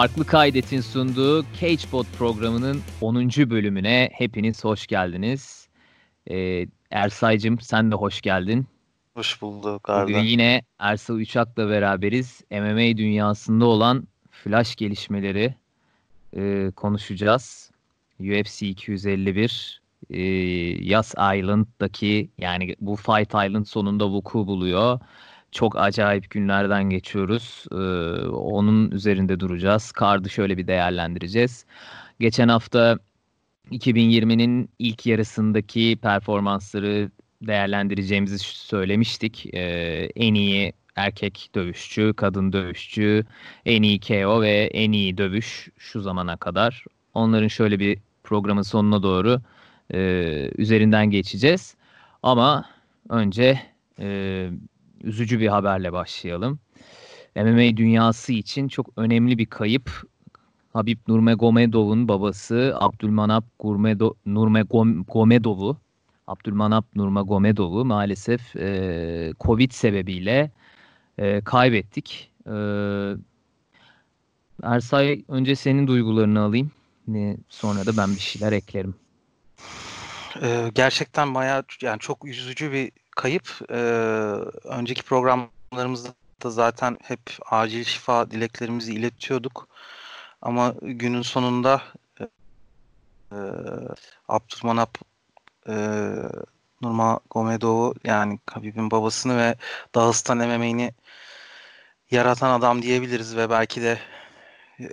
Farklı Kaydet'in sunduğu Cagebot programının 10. bölümüne hepiniz hoş geldiniz. Ee, Ersay'cım sen de hoş geldin. Hoş bulduk Arda. Bugün yine Ersay Uçak'la beraberiz. MMA dünyasında olan flash gelişmeleri e, konuşacağız. UFC 251 e, Yas Island'daki yani bu Fight Island sonunda vuku buluyor çok acayip günlerden geçiyoruz. Ee, onun üzerinde duracağız. Card'ı şöyle bir değerlendireceğiz. Geçen hafta 2020'nin ilk yarısındaki performansları değerlendireceğimizi söylemiştik. Ee, en iyi erkek dövüşçü, kadın dövüşçü, en iyi KO ve en iyi dövüş şu zamana kadar. Onların şöyle bir programın sonuna doğru e, üzerinden geçeceğiz. Ama önce e, üzücü bir haberle başlayalım. MMA dünyası için çok önemli bir kayıp. Habib Nurmagomedov'un babası Abdülmanap Gurmedo, Nurmagomedov'u Abdülmanap Nurmagomedov'u maalesef e, Covid sebebiyle e, kaybettik. E, Ersay önce senin duygularını alayım. Ne, sonra da ben bir şeyler eklerim. Ee, gerçekten bayağı yani çok üzücü bir kayıp. Ee, önceki programlarımızda da zaten hep acil şifa dileklerimizi iletiyorduk. Ama günün sonunda e, e, Abdülmanap e, Nurma Gomedov'u yani Habib'in babasını ve Dağıstan MMA'ni yaratan adam diyebiliriz ve belki de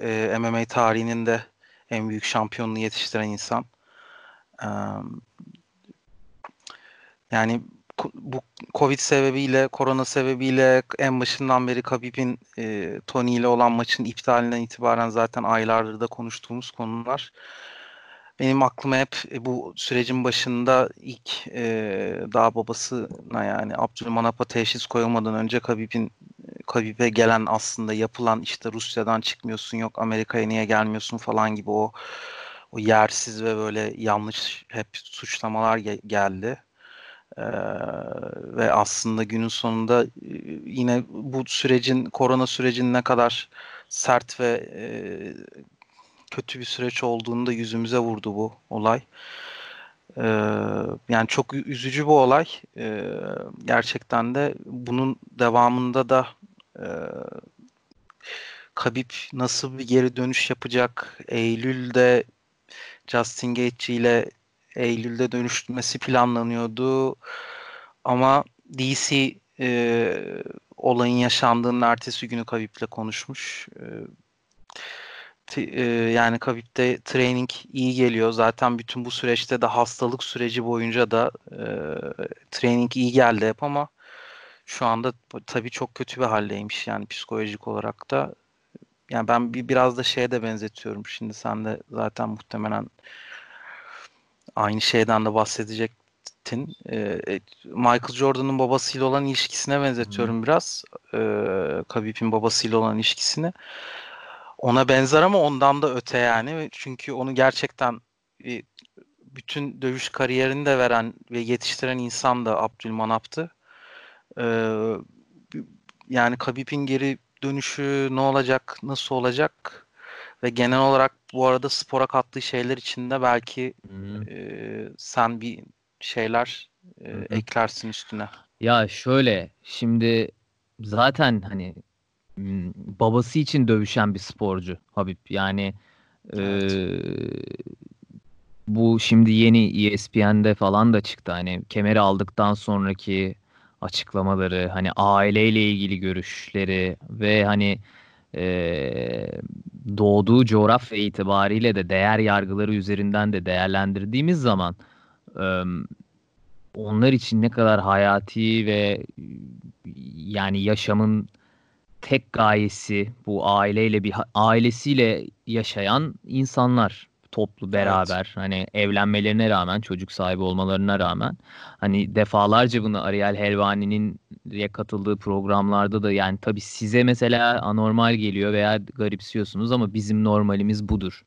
e, MMA tarihinin de en büyük şampiyonluğu yetiştiren insan. E, yani bu Covid sebebiyle, korona sebebiyle en başından beri Khabib'in e, Tony ile olan maçın iptalinden itibaren zaten aylardır da konuştuğumuz konular. Benim aklıma hep e, bu sürecin başında ilk e, daha babasına yani Abdülmanap'a teşhis koyulmadan önce Khabib'in Khabib'e gelen aslında yapılan işte Rusya'dan çıkmıyorsun yok Amerika'ya niye gelmiyorsun falan gibi o o yersiz ve böyle yanlış hep suçlamalar ge- geldi. Ee, ve aslında günün sonunda yine bu sürecin korona sürecinin ne kadar sert ve e, kötü bir süreç olduğunu da yüzümüze vurdu bu olay. Ee, yani çok üzücü bu olay. Ee, gerçekten de bunun devamında da e, Khabib nasıl bir geri dönüş yapacak? Eylül'de Justin Gaethje ile Eylül'de dönüşmesi planlanıyordu. Ama DC e, olayın yaşandığının ertesi günü Khabib'le konuşmuş. E, e, yani Khabib'de training iyi geliyor. Zaten bütün bu süreçte de hastalık süreci boyunca da e, training iyi geldi hep ama şu anda tabii çok kötü bir haldeymiş yani psikolojik olarak da. Yani ben bir biraz da şeye de benzetiyorum. Şimdi sen de zaten muhtemelen aynı şeyden de bahsedecektin. Ee, Michael Jordan'ın babasıyla olan ilişkisine benzetiyorum hmm. biraz. Ee, Khabib'in babasıyla olan ilişkisini. Ona benzer ama ondan da öte yani. Çünkü onu gerçekten e, bütün dövüş kariyerini de veren ve yetiştiren insan da Abdülmanap'tı. Ee, yani Khabib'in geri dönüşü ne olacak, nasıl olacak ve genel olarak bu arada spora kattığı şeyler içinde belki e, sen bir şeyler e, eklersin üstüne. Ya şöyle şimdi zaten hani babası için dövüşen bir sporcu Habib. Yani evet. e, bu şimdi yeni ESPN'de falan da çıktı. Hani kemeri aldıktan sonraki açıklamaları, hani aileyle ilgili görüşleri ve hani e, doğduğu coğrafya itibariyle de değer yargıları üzerinden de değerlendirdiğimiz zaman onlar için ne kadar hayati ve yani yaşamın tek gayesi bu aileyle bir ailesiyle yaşayan insanlar toplu beraber evet. hani evlenmelerine rağmen çocuk sahibi olmalarına rağmen hani defalarca bunu Ariel Helvani'nin katıldığı programlarda da yani tabii size mesela anormal geliyor veya garipsiyorsunuz ama bizim normalimiz budur.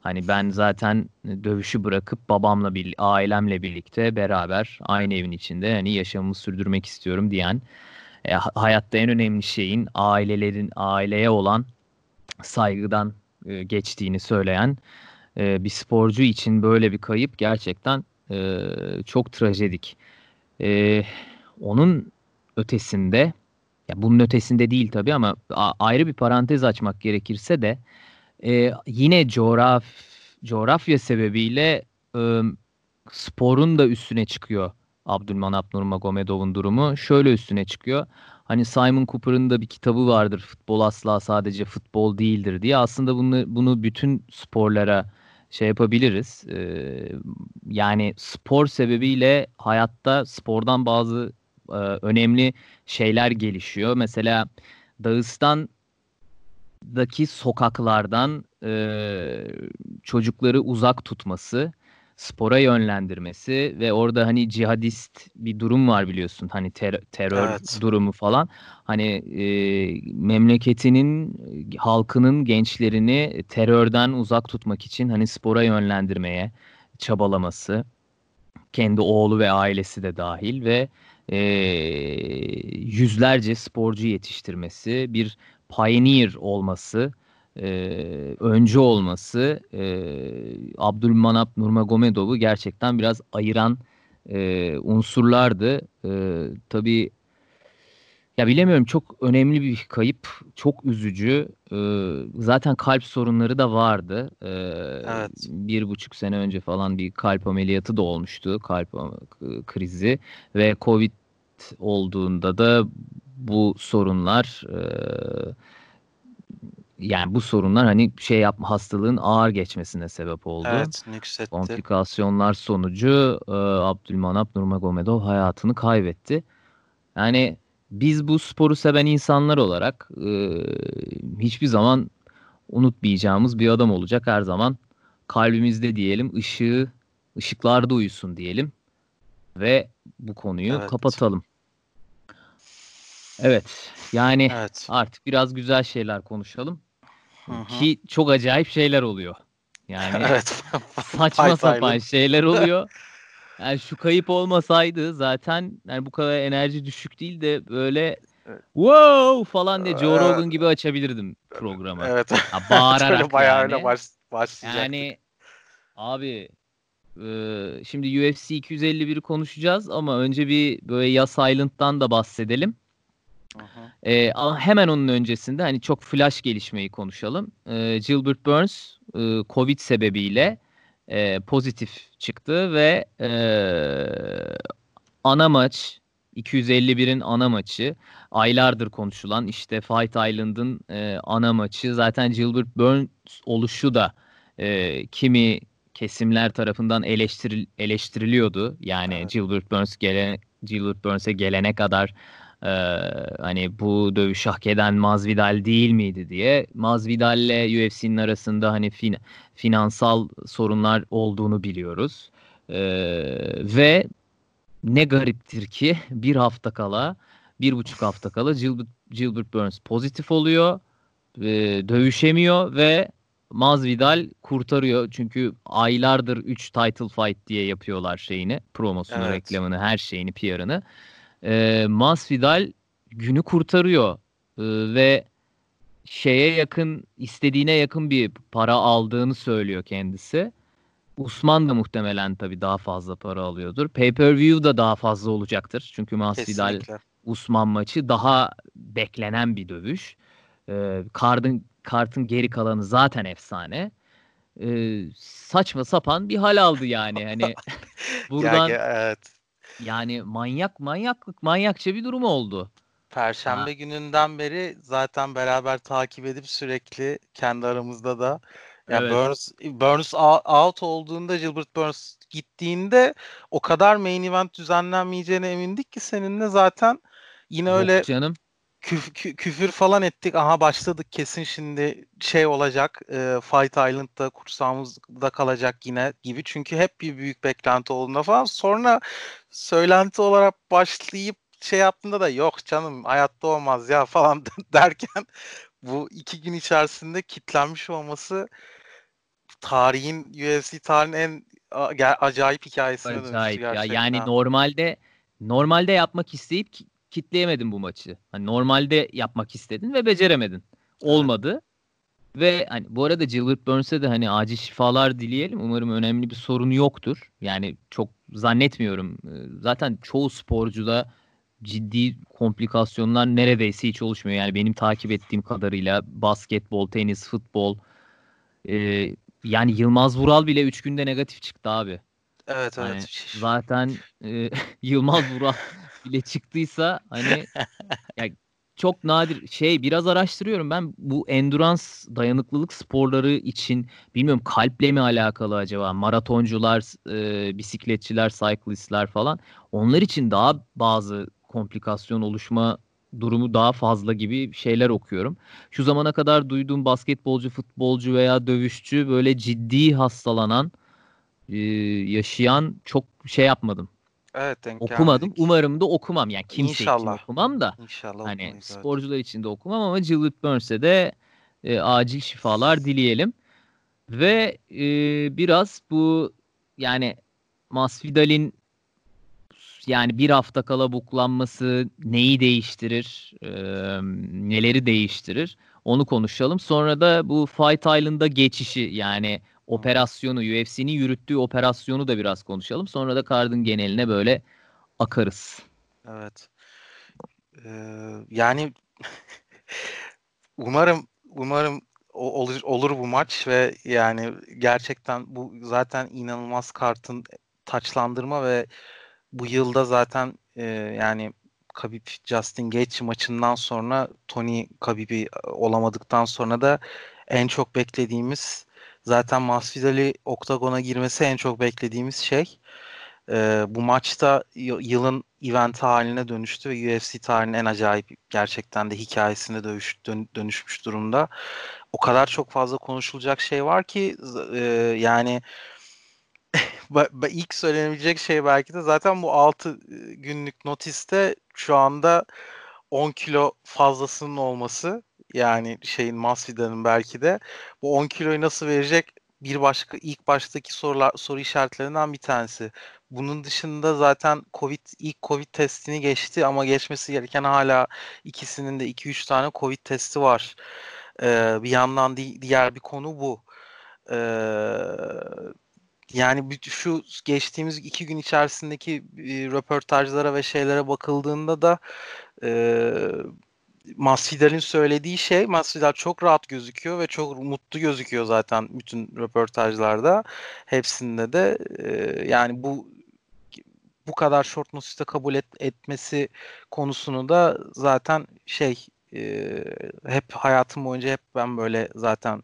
Hani ben zaten dövüşü bırakıp babamla bir ailemle birlikte beraber aynı evin içinde hani yaşamımı sürdürmek istiyorum diyen e, hayatta en önemli şeyin ailelerin aileye olan saygıdan e, geçtiğini söyleyen e, bir sporcu için böyle bir kayıp gerçekten e, çok trajedik. E, onun ötesinde ya bunun ötesinde değil tabii ama ayrı bir parantez açmak gerekirse de e, yine coğraf coğrafya sebebiyle e, sporun da üstüne çıkıyor Abdülmanap Nurmagomedov'un durumu. Şöyle üstüne çıkıyor. Hani Simon Cooper'ın da bir kitabı vardır. Futbol asla sadece futbol değildir diye. Aslında bunu bunu bütün sporlara şey yapabiliriz. Ee, yani spor sebebiyle hayatta spordan bazı e, önemli şeyler gelişiyor. Mesela Dağıstan'daki sokaklardan e, çocukları uzak tutması spora yönlendirmesi ve orada hani cihadist bir durum var biliyorsun hani ter- terör evet. durumu falan hani e, memleketinin halkının gençlerini terörden uzak tutmak için hani spora yönlendirmeye çabalaması kendi oğlu ve ailesi de dahil ve e, yüzlerce sporcu yetiştirmesi bir pioneer olması e, öncü olması e, Abdülmanap Nurmagomedov'u gerçekten biraz ayıran e, unsurlardı. E, tabii ya bilemiyorum çok önemli bir kayıp, çok üzücü. E, zaten kalp sorunları da vardı. E, evet. Bir buçuk sene önce falan bir kalp ameliyatı da olmuştu, kalp krizi ve Covid olduğunda da bu sorunlar e, yani bu sorunlar hani şey yapma hastalığın ağır geçmesine sebep oldu. Evet, nüksetti. Komplikasyonlar sonucu e, Abdülmanap Nurmagomedov hayatını kaybetti. Yani biz bu sporu seven insanlar olarak e, hiçbir zaman unutmayacağımız bir adam olacak her zaman. Kalbimizde diyelim, ışığı, ışıklarda uyusun diyelim ve bu konuyu evet. kapatalım. Evet. Yani evet. artık biraz güzel şeyler konuşalım. Hı-hı. Ki çok acayip şeyler oluyor. Yani evet. saçma sapan şeyler oluyor. Yani şu kayıp olmasaydı zaten yani bu kadar enerji düşük değil de böyle wow falan diye Joe Rogan gibi açabilirdim programı. Evet. Ha, bağırarak öyle bayağı yani. öyle baş, başlayacak. Yani abi e, şimdi UFC 251'i konuşacağız ama önce bir böyle Yas Island'dan da bahsedelim. E, ama hemen onun öncesinde hani çok flash gelişmeyi konuşalım. E, Gilbert Burns e, Covid sebebiyle e, pozitif çıktı ve e, ana maç 251'in ana maçı aylardır konuşulan işte Fight Island'ın e, ana maçı zaten Gilbert Burns oluşu da e, kimi kesimler tarafından eleştiril, eleştiriliyordu. Yani evet. Gilbert Burns gele, Gilbert Burns'e gelene kadar ee, hani bu dövüş hak eden Masvidal değil miydi diye. Masvidal ile UFC'nin arasında hani fin finansal sorunlar olduğunu biliyoruz. Ee, ve ne gariptir ki bir hafta kala, bir buçuk hafta kala Gilbert, Gilbert Burns pozitif oluyor, e, dövüşemiyor ve Masvidal kurtarıyor. Çünkü aylardır 3 title fight diye yapıyorlar şeyini, promosunu, evet. reklamını, her şeyini, PR'ını e, Masvidal günü kurtarıyor e, ve şeye yakın istediğine yakın bir para aldığını söylüyor kendisi. Usman da muhtemelen tabii daha fazla para alıyordur. Pay-per-view da daha fazla olacaktır. Çünkü Masvidal Usman maçı daha beklenen bir dövüş. Ee, kartın, kartın geri kalanı zaten efsane. Ee, saçma sapan bir hal aldı yani. Hani buradan yani, evet. Yani manyak manyaklık manyakça bir durum oldu. Perşembe ha. gününden beri zaten beraber takip edip sürekli kendi aramızda da yani evet. Burns, Burns out olduğunda Gilbert Burns gittiğinde o kadar main event düzenlenmeyeceğine emindik ki seninle zaten yine Yok öyle canım. Küf, kü, küfür falan ettik. Aha başladık kesin şimdi şey olacak. E, Fight Island'da kursağımızda kalacak yine gibi. Çünkü hep bir büyük beklenti olduğunda falan. Sonra söylenti olarak başlayıp şey yaptığında da yok canım hayatta olmaz ya falan derken bu iki gün içerisinde kitlenmiş olması tarihin UFC tarihin en acayip hikayesine acayip dönüştü gerçekten. Ya. Yani normalde normalde yapmak isteyip kitleyemedin bu maçı. Hani normalde yapmak istedin ve beceremedin. Olmadı. Ve hani bu arada Gilbert Burns'e de hani acil şifalar dileyelim. Umarım önemli bir sorunu yoktur. Yani çok zannetmiyorum. Ee, zaten çoğu sporcuda ciddi komplikasyonlar neredeyse hiç oluşmuyor. Yani benim takip ettiğim kadarıyla basketbol, tenis, futbol e, yani Yılmaz Vural bile 3 günde negatif çıktı abi. Evet evet. zaten e, Yılmaz Vural bile çıktıysa hani ya çok nadir şey biraz araştırıyorum ben bu endurance dayanıklılık sporları için bilmiyorum kalple mi alakalı acaba maratoncular e, bisikletçiler cyclistler falan onlar için daha bazı komplikasyon oluşma durumu daha fazla gibi şeyler okuyorum. Şu zamana kadar duyduğum basketbolcu, futbolcu veya dövüşçü böyle ciddi hastalanan, e, yaşayan çok şey yapmadım. Evet denk Okumadım. geldik. Umarım da okumam. Yani kimse için İnşallah. okumam da. İnşallah Hani okumayız, evet. sporcular için de okumam ama Gilbert Burns'e de e, acil şifalar dileyelim. Ve e, biraz bu yani Masvidal'in yani bir hafta kala buklanması neyi değiştirir, e, neleri değiştirir onu konuşalım. Sonra da bu Fight Island'a geçişi yani operasyonu, UFC'nin yürüttüğü operasyonu da biraz konuşalım. Sonra da kardın geneline böyle akarız. Evet. Ee, yani umarım umarım olur olur bu maç ve yani gerçekten bu zaten inanılmaz kartın taçlandırma ve bu yılda zaten e, yani Khabib Justin Gaethje maçından sonra Tony Khabib'i olamadıktan sonra da en çok beklediğimiz zaten Masvidal'i oktagona girmesi en çok beklediğimiz şey. Ee, bu maçta yılın event haline dönüştü ve UFC tarihinin en acayip gerçekten de hikayesine dönüş, dön- dönüşmüş durumda. O kadar çok fazla konuşulacak şey var ki e, yani ilk söylenebilecek şey belki de zaten bu 6 günlük notiste şu anda 10 kilo fazlasının olması yani şeyin Masvidal'ın belki de bu 10 kiloyu nasıl verecek bir başka ilk baştaki sorular soru işaretlerinden bir tanesi. Bunun dışında zaten Covid ilk Covid testini geçti ama geçmesi gereken hala ikisinin de 2-3 tane Covid testi var. Ee, bir yandan di- diğer bir konu bu. Ee, yani şu geçtiğimiz iki gün içerisindeki e, röportajlara ve şeylere bakıldığında da e, Masvidal'in söylediği şey Masvidal çok rahat gözüküyor ve çok mutlu gözüküyor zaten bütün röportajlarda. Hepsinde de e, yani bu bu kadar short notice'te kabul et, etmesi konusunu da zaten şey e, hep hayatım boyunca hep ben böyle zaten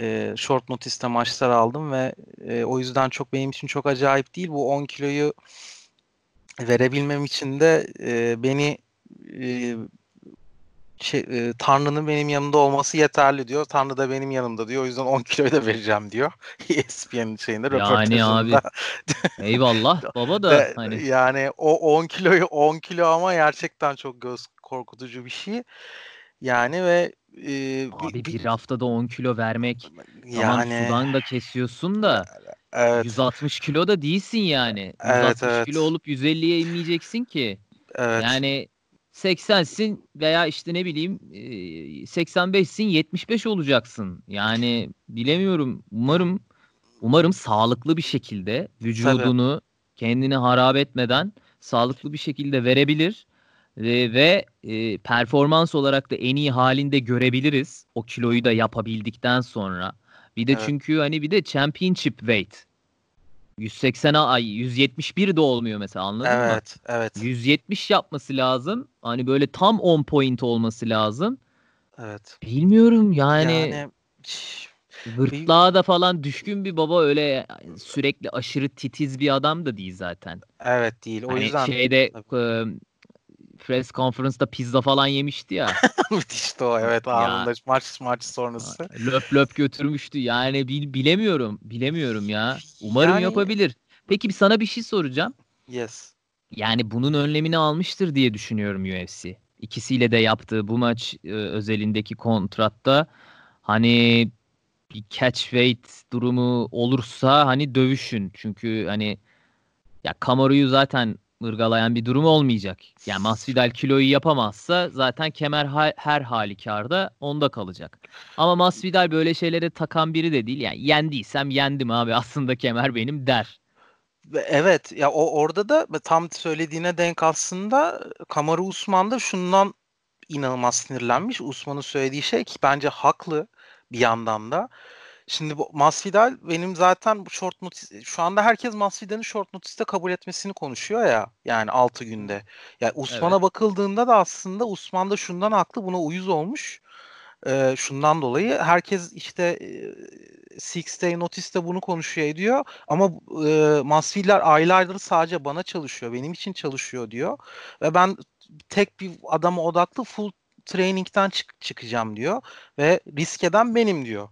e, short notice'te maçlar aldım ve e, o yüzden çok benim için çok acayip değil. Bu 10 kiloyu verebilmem için de e, beni e, şey, e, Tanrı'nın benim yanımda olması yeterli diyor. Tanrı da benim yanımda diyor. O yüzden 10 kiloyu da vereceğim diyor. ESPN'in şeyinde Yani röportajında. abi eyvallah baba da De- hani yani o 10 kiloyu 10 kilo ama gerçekten çok göz korkutucu bir şey. Yani ve e, abi bir- bir haftada 10 kilo vermek tamam yani sudan da kesiyorsun da evet 160 kilo da değilsin yani. Evet, 160 evet. kilo olup 150'ye inmeyeceksin ki. evet Yani 80'sin veya işte ne bileyim e, 85'sin 75 olacaksın. Yani bilemiyorum. Umarım umarım sağlıklı bir şekilde vücudunu kendini harap etmeden sağlıklı bir şekilde verebilir ve, ve e, performans olarak da en iyi halinde görebiliriz o kiloyu da yapabildikten sonra. Bir de Evet. çünkü hani bir de championship weight 180 ay 171 de olmuyor mesela anladın mı? evet evet 170 yapması lazım. Hani böyle tam 10 point olması lazım. evet. Bilmiyorum yani, Yani gırtlağa da falan düşkün bir baba öyle sürekli aşırı titiz bir adam da değil zaten. evet değil. O Hani yüzden şeyde e, press conference'da pizza falan yemişti ya. müthişti o evet anında maç maç sonrası. löp löp götürmüştü. Yani bil, bilemiyorum. Bilemiyorum ya. Umarım Yani- yapabilir. Peki sana bir şey soracağım. Yes. Yani bunun önlemini almıştır diye düşünüyorum UFC. İkisiyle de yaptığı bu maç e, özelindeki kontratta hani bir catch weight durumu olursa hani dövüşün. Çünkü hani ya Kamaru'yu zaten ırgalayan bir durum olmayacak. Yani Masvidal kiloyu yapamazsa zaten kemer ha- her halükarda onda kalacak. Ama Masvidal böyle şeylere takan biri de değil. Yani yendiysem yendim abi aslında kemer benim der. Evet ya o orada da tam söylediğine denk aslında Kamaru Usman da şundan inanılmaz sinirlenmiş. Usman'ın söylediği şey ki bence haklı bir yandan da. Şimdi bu Masvidal benim zaten bu short notice şu anda herkes Masvidal'in short notice'te kabul etmesini konuşuyor ya. Yani 6 günde. Yani Usman'a evet. bakıldığında da aslında Usman da şundan haklı buna uyuz olmuş. Ee, şundan dolayı herkes işte e, Six Day Notice'te bunu konuşuyor ediyor ama e, Masvidal aylardır sadece bana çalışıyor, benim için çalışıyor diyor ve ben tek bir adama odaklı full training'den çık çıkacağım diyor ve risk eden benim diyor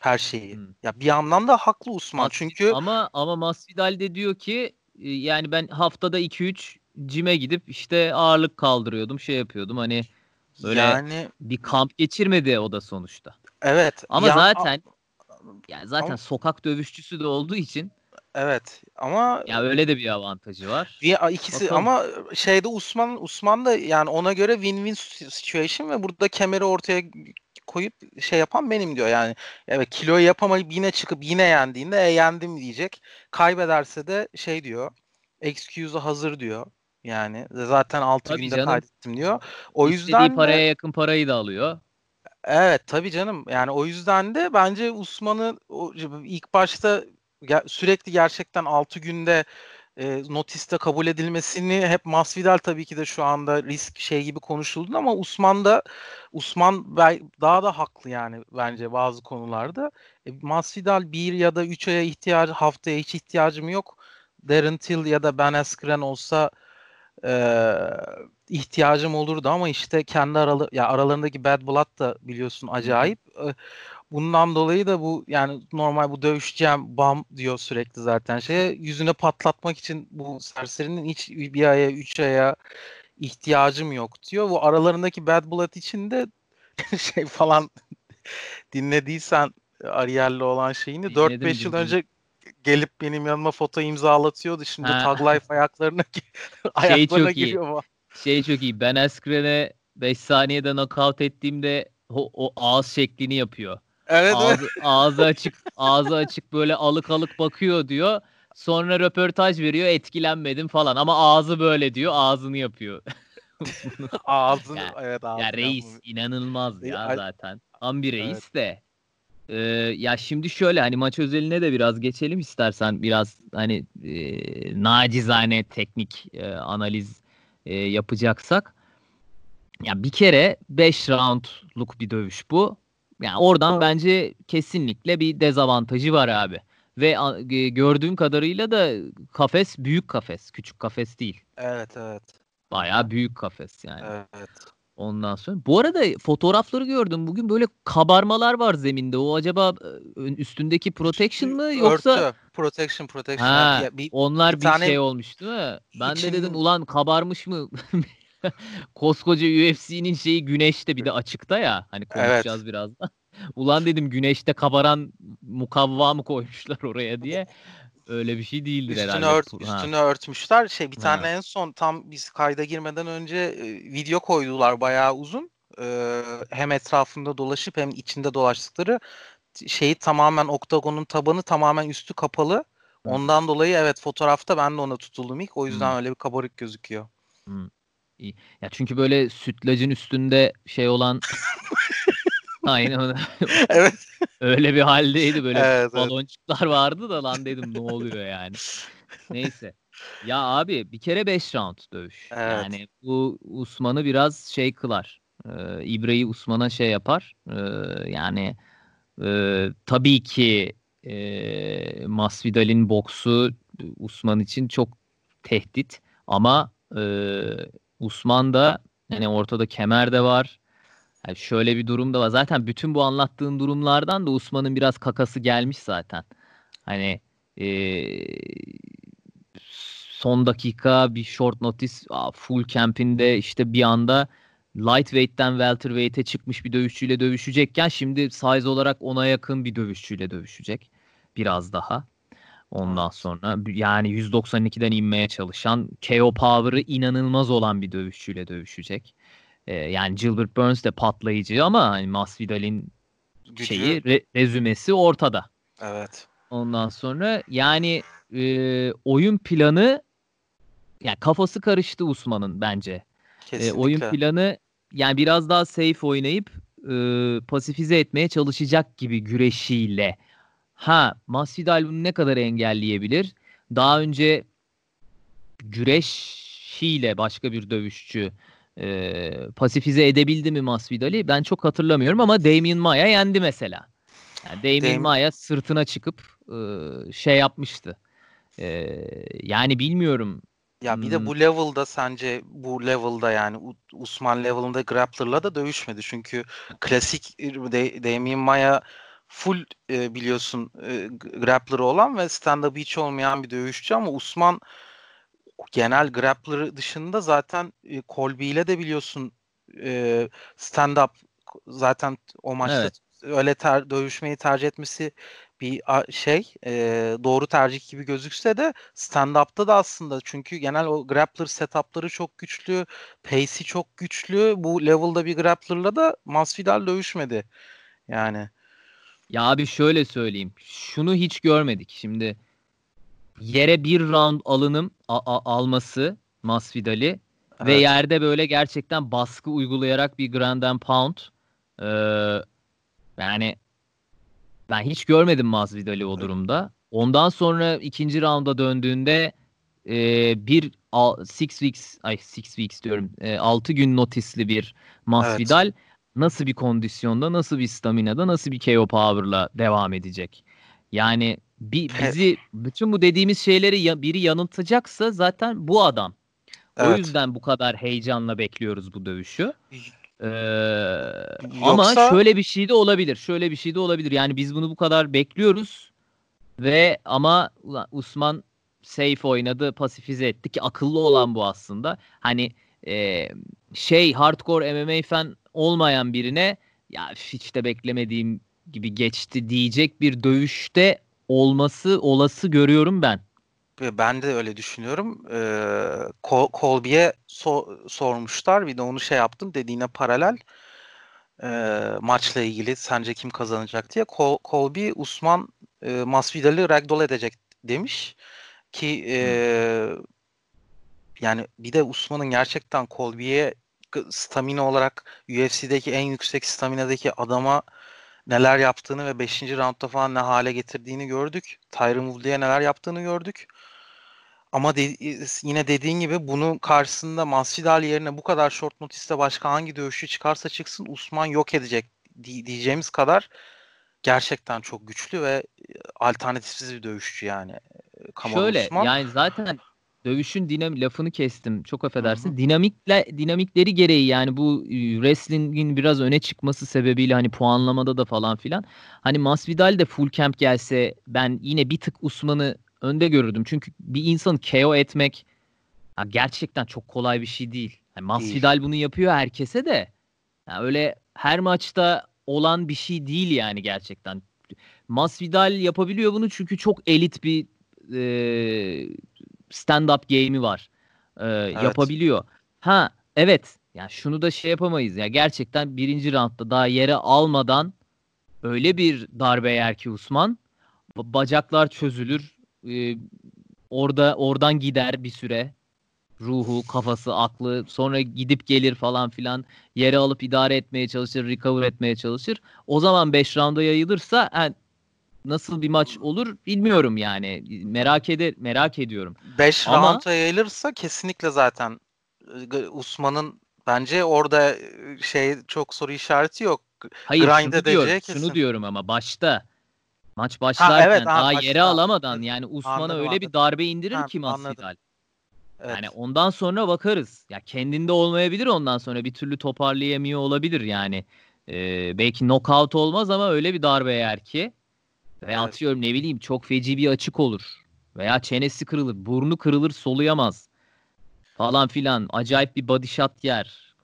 her şeyi. Hmm. Ya bir yandan da haklı Usman Mas- çünkü ama ama Masvidal de diyor ki e, yani ben haftada 2-3 cime gidip işte ağırlık kaldırıyordum, şey yapıyordum. Hani böyle yani bir kamp geçirmedi o da sonuçta. Evet. Ama ya, zaten yani zaten ama, sokak dövüşçüsü de olduğu için Evet ama ya öyle de bir avantajı var. Bir, ikisi Bakalım. ama şeyde Usman Usman da yani ona göre win-win situation ve burada kemeri ortaya koyup şey yapan benim diyor yani. Evet kiloyu yapamayıp yine çıkıp yine yendiğinde e yendim diyecek. Kaybederse de şey diyor. Excuse'u hazır diyor. Yani zaten 6 günde canım. kaydettim diyor. O İstediği yüzden paraya de, yakın parayı da alıyor. Evet tabii canım. Yani o yüzden de bence Usman'ı ilk başta sürekli gerçekten 6 günde e, notiste kabul edilmesini hep Masvidal tabii ki de şu anda risk şey gibi konuşuldu ama Usman da Usman daha da haklı yani bence bazı konularda. E, Masvidal bir ya da üç aya ihtiyacı haftaya hiç ihtiyacım yok. Darren Till ya da Ben Askren olsa e, ihtiyacım olurdu ama işte kendi aralı ya aralarındaki Bad Blood da biliyorsun acayip. E, Bundan dolayı da bu yani normal bu dövüşeceğim bam diyor sürekli zaten şeye yüzüne patlatmak için bu serserinin hiç bir aya üç aya ihtiyacım yok diyor. Bu aralarındaki Bad Blood için de şey falan dinlediysen Ariel'le olan şeyini 4-5 yıl önce gelip benim yanıma foto imzalatıyordu. Şimdi ha. Tag Life ayaklarına ayaklarına şey giriyor. Iyi. Şey çok iyi. Ben Askren'e 5 saniyede knockout ettiğimde o, o ağız şeklini yapıyor. Evet, ağzı, evet. ağzı açık ağzı açık böyle alık alık bakıyor diyor. Sonra röportaj veriyor etkilenmedim falan ama ağzı böyle diyor ağzını yapıyor. ağzını yani, evet ağzını. Ya reis yapmış. inanılmaz ya zaten. Tam bir reis evet. de. Ee, ya şimdi şöyle hani maç özeline de biraz geçelim istersen biraz hani e, nacizane teknik e, analiz e, yapacaksak. Ya bir kere 5 roundluk bir dövüş bu. Yani oradan bence kesinlikle bir dezavantajı var abi. Ve gördüğüm kadarıyla da kafes büyük kafes. Küçük kafes değil. Evet evet. Bayağı büyük kafes yani. Evet. Ondan sonra. Bu arada fotoğrafları gördüm. Bugün böyle kabarmalar var zeminde. O acaba üstündeki protection mı yoksa Örtü. Protection, protection. Ha, bir, onlar bir, bir tane... şey olmuş değil mi? Ben İçin... de dedim ulan kabarmış mı? Koskoca UFC'nin şeyi güneşte bir de açıkta ya. Hani konuşacağız evet. birazdan. Ulan dedim güneşte kabaran mukavva mı koymuşlar oraya diye. Öyle bir şey değildir üstüne herhalde. Ört, üstüne ha. örtmüşler. Şey bir tane ha. en son tam biz kayda girmeden önce e, video koydular bayağı uzun. E, hem etrafında dolaşıp hem içinde dolaştıkları şeyi tamamen oktagonun tabanı tamamen üstü kapalı. Ondan dolayı evet fotoğrafta ben de ona tutuldum ilk. O yüzden hmm. öyle bir kabarık gözüküyor. Hmm. İyi. Ya çünkü böyle sütlacın üstünde şey olan Aynen evet. Öyle bir haldeydi böyle evet, baloncuklar evet. vardı da lan dedim ne oluyor yani. Neyse. Ya abi bir kere 5 round dövüş. Evet. Yani bu Usman'ı biraz şey kılar. Ee, İbre'yi Usman'a şey yapar. Ee, yani e, tabii ki e, Masvidal'in boksu Usman için çok tehdit ama e, Usman da hani ortada kemer de var. Yani şöyle bir durum da var. Zaten bütün bu anlattığın durumlardan da Usman'ın biraz kakası gelmiş zaten. Hani ee, son dakika bir short notice full camp'inde işte bir anda lightweight'ten welterweight'e çıkmış bir dövüşçüyle dövüşecekken şimdi size olarak ona yakın bir dövüşçüyle dövüşecek. Biraz daha. Ondan sonra yani 192'den inmeye çalışan KO power'ı inanılmaz olan bir dövüşçüyle dövüşecek. Ee, yani Gilbert Burns de patlayıcı ama hani Masvidal'in Gücü... şeyi re- rezümesi ortada. Evet. Ondan sonra yani e, oyun planı yani kafası karıştı Usman'ın bence. E, oyun planı yani biraz daha safe oynayıp e, pasifize etmeye çalışacak gibi güreşiyle. Ha Masvidal bunu ne kadar engelleyebilir? Daha önce güreşiyle başka bir dövüşçü e, pasifize edebildi mi Masvidal'i? Ben çok hatırlamıyorum ama Damien Maya yendi mesela. Yani Damien Dam- Maya sırtına çıkıp e, şey yapmıştı. E, yani bilmiyorum. Ya bir de bu level'da sence bu level'da yani Usman level'ında grappler'la da dövüşmedi. Çünkü klasik Damien Maya full e, biliyorsun e, grappler olan ve stand-up hiç olmayan bir dövüşçü ama Usman genel grappler dışında zaten e, Colby ile de biliyorsun e, stand-up zaten o maçta evet. öyle ter, dövüşmeyi tercih etmesi bir şey e, doğru tercih gibi gözükse de stand-up'ta da aslında çünkü genel o grappler setup'ları çok güçlü, pace'i çok güçlü. Bu level'da bir grappler'la da Masvidal dövüşmedi. Yani ya abi şöyle söyleyeyim. Şunu hiç görmedik. Şimdi yere bir round alınım a- a- alması Masvidal'i evet. ve yerde böyle gerçekten baskı uygulayarak bir grand and pound ee, yani ben hiç görmedim Masvidal'i o durumda. Ondan sonra ikinci rounda döndüğünde e, bir al, six weeks ay six weeks diyorum e, 6 gün notisli bir Masvidal evet nasıl bir kondisyonda, nasıl bir staminada, nasıl bir KO power'la devam edecek? Yani bir, bizi bütün bu dediğimiz şeyleri ya, biri yanıltacaksa zaten bu adam. Evet. O yüzden bu kadar heyecanla bekliyoruz bu dövüşü. Ee, Yoksa... Ama şöyle bir şey de olabilir. Şöyle bir şey de olabilir. Yani biz bunu bu kadar bekliyoruz ve ama Usman safe oynadı, pasifize etti ki akıllı olan bu aslında. Hani e, şey hardcore MMA fan olmayan birine ya hiç de beklemediğim gibi geçti diyecek bir dövüşte olması olası görüyorum ben. Ben de öyle düşünüyorum. Ee, Colby'ye so- sormuşlar. Bir de onu şey yaptım dediğine paralel e, maçla ilgili sence kim kazanacak diye. Col- Colby Usman e, Masvidal'i ragdoll edecek demiş ki e, yani bir de Usman'ın gerçekten Colby'ye stamina olarak UFC'deki en yüksek staminadaki adama neler yaptığını ve 5. roundda falan ne hale getirdiğini gördük. Tyron Woodley'e neler yaptığını gördük. Ama de, yine dediğin gibi bunun karşısında Masvidal yerine bu kadar short notice'te başka hangi dövüşçü çıkarsa çıksın Usman yok edecek diyeceğimiz kadar gerçekten çok güçlü ve alternatifsiz bir dövüşçü yani. Kamal Şöyle Usman. yani zaten dövüşün dinam lafını kestim. Çok affedersin. Hı hı. Dinamikle dinamikleri gereği yani bu wrestling'in biraz öne çıkması sebebiyle hani puanlamada da falan filan. Hani Masvidal de full camp gelse ben yine bir tık Usman'ı önde görürdüm. Çünkü bir insanı KO etmek ya gerçekten çok kolay bir şey değil. Yani Masvidal bunu yapıyor herkese de. Yani öyle her maçta olan bir şey değil yani gerçekten. Masvidal yapabiliyor bunu çünkü çok elit bir e, stand-up game'i var. Ee, evet. Yapabiliyor. Ha evet. Yani şunu da şey yapamayız. Ya gerçekten birinci roundda daha yere almadan öyle bir darbe yer ki Usman bacaklar çözülür. Ee, orada oradan gider bir süre. Ruhu, kafası, aklı sonra gidip gelir falan filan yere alıp idare etmeye çalışır, recover etmeye çalışır. O zaman 5 rounda yayılırsa yani nasıl bir maç olur bilmiyorum yani. Merak eder merak ediyorum. 5 Ama... rounda yayılırsa kesinlikle zaten Usman'ın bence orada şey çok soru işareti yok. Hayır Grind şunu diyorum, kesin. şunu diyorum ama başta maç başlarken ha, evet, daha başta. yere alamadan yani Usman'a öyle anladım. bir darbe indirir ha, ki Masvidal. Evet. Yani ondan sonra bakarız. Ya kendinde olmayabilir ondan sonra bir türlü toparlayamıyor olabilir yani. Ee, belki knockout olmaz ama öyle bir darbe yer ki veya evet. atıyorum ne bileyim çok feci bir açık olur. Veya çenesi kırılır, burnu kırılır, soluyamaz. Falan filan. Acayip bir body shot yer.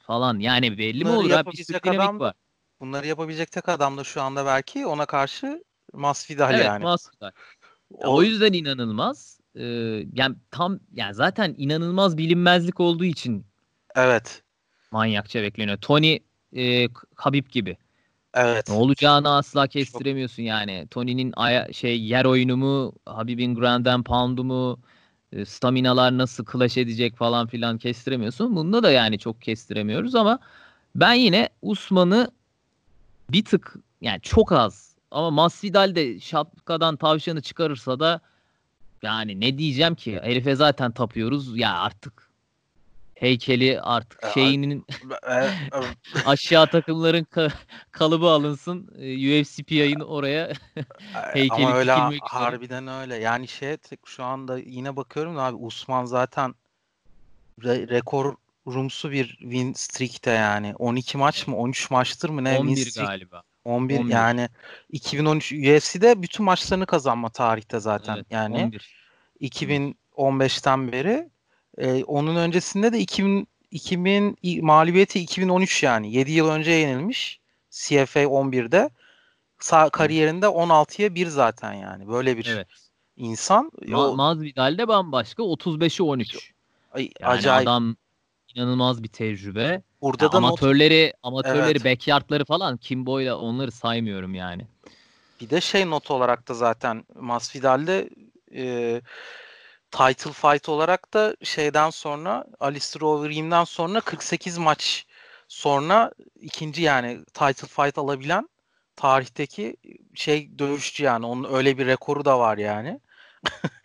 Falan. Yani belli bunları mi olur? Bir sürü adam, var. Bunları yapabilecek tek adam da şu anda belki ona karşı Masvidal evet, yani. Masvidal. O, o yüzden inanılmaz. Ee, yani tam yani zaten inanılmaz bilinmezlik olduğu için Evet. Manyakça bekleniyor. Tony e, Habib gibi. Evet. Ne olacağını asla kestiremiyorsun yani. Tony'nin şey yer oyunu mu, Habib'in Grand and Pound'u mu, e, staminalar nasıl clash edecek falan filan kestiremiyorsun. Bunda da yani çok kestiremiyoruz ama ben yine Usman'ı bir tık yani çok az ama Masvidal de şapkadan tavşanı çıkarırsa da yani ne diyeceğim ki herife zaten tapıyoruz ya artık heykeli artık e, şeyinin e, e, aşağı takımların ka- kalıbı alınsın. UFC PI'nin oraya heykeli Ama öyle harbiden öyle. Yani şey şu anda yine bakıyorum da abi Usman zaten re- rekor rumsu bir win streak'te yani. 12 maç mı 13 maçtır mı ne 11 win streak. galiba. 11, 11 yani 2013 UFC'de bütün maçlarını kazanma tarihte zaten. Evet, yani 11. 2015'ten beri ee, onun öncesinde de 2000 2000 mağlubiyeti 2013 yani 7 yıl önce yenilmiş CFA 11'de. Sa kariyerinde 16'ya 1 zaten yani. Böyle bir evet. insan. Ma Masvidal de bambaşka 35'e 13. Ay, yani acayip. adam inanılmaz bir tecrübe. Burada yani da amatörleri, not... amatörleri, evet. backyardları falan Kimbo'yla onları saymıyorum yani. Bir de şey not olarak da zaten Masvidal'de e, title fight olarak da şeyden sonra Alistair Overeem'den sonra 48 maç sonra ikinci yani title fight alabilen tarihteki şey dövüşçü yani. Onun öyle bir rekoru da var yani.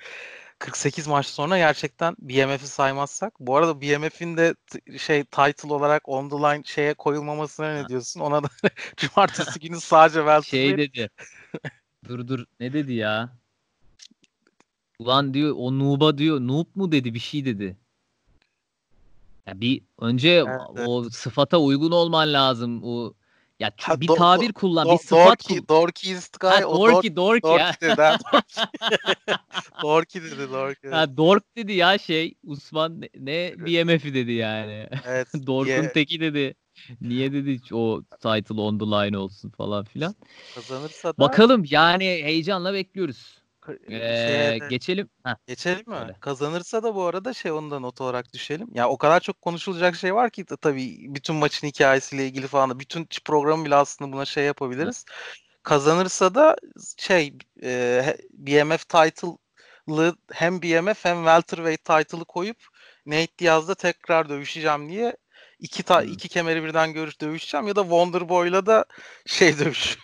48 maç sonra gerçekten BMF'i saymazsak. Bu arada BMF'in de şey title olarak on the line şeye koyulmamasına ne diyorsun? Ona da cumartesi günü sadece welterweight. Şey dedi. dur dur ne dedi ya? Ulan diyor o Nuba diyor. Noob mu dedi bir şey dedi. Ya bir önce evet, o evet. sıfata uygun olman lazım. O ya ha, bir do, tabir kullan, do, bir sıfat dorky, kullan. Dorky Sky. Ha, dorky, dorky, dorky ya. Dedi, dorky dedi, dorky. Ha, dork dedi ya şey, Usman ne, ne BMF'i dedi yani. Evet. Dork'un yeah. teki dedi. Niye dedi o title on the line olsun falan filan. Kazanırsa da... Bakalım yani heyecanla bekliyoruz. Ee, geçelim. Heh. Geçelim mi? Öyle. Kazanırsa da bu arada şey onu da not olarak düşelim. Ya o kadar çok konuşulacak şey var ki tabii bütün maçın hikayesiyle ilgili falan da bütün programı bile aslında buna şey yapabiliriz. Hı. Kazanırsa da şey e, BMF title'lı hem BMF hem welterweight title'ı koyup Nate Diaz'da tekrar dövüşeceğim diye iki ta, hmm. iki kemeri birden görüş dövüşeceğim ya da Wonderboy'la da şey dövüş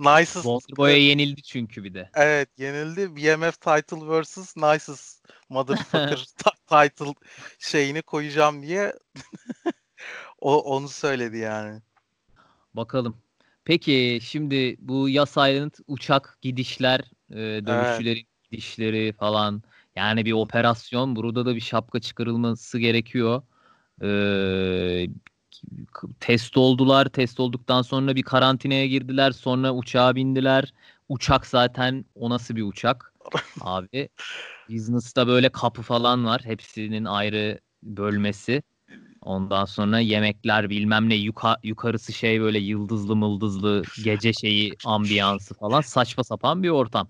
Nicest. Wonderboy'a yenildi çünkü bir de. Evet yenildi. BMF title vs. Nicest motherfucker title şeyini koyacağım diye o onu söyledi yani. Bakalım. Peki şimdi bu Yas Island uçak gidişler, e, dövüşçülerin evet. gidişleri falan yani bir operasyon. Burada da bir şapka çıkarılması gerekiyor. Ee, test oldular. Test olduktan sonra bir karantinaya girdiler. Sonra uçağa bindiler. Uçak zaten o nasıl bir uçak? Abi business'ta böyle kapı falan var. Hepsinin ayrı bölmesi. Ondan sonra yemekler bilmem ne yuka, yukarısı şey böyle yıldızlı mıldızlı gece şeyi ambiyansı falan saçma sapan bir ortam.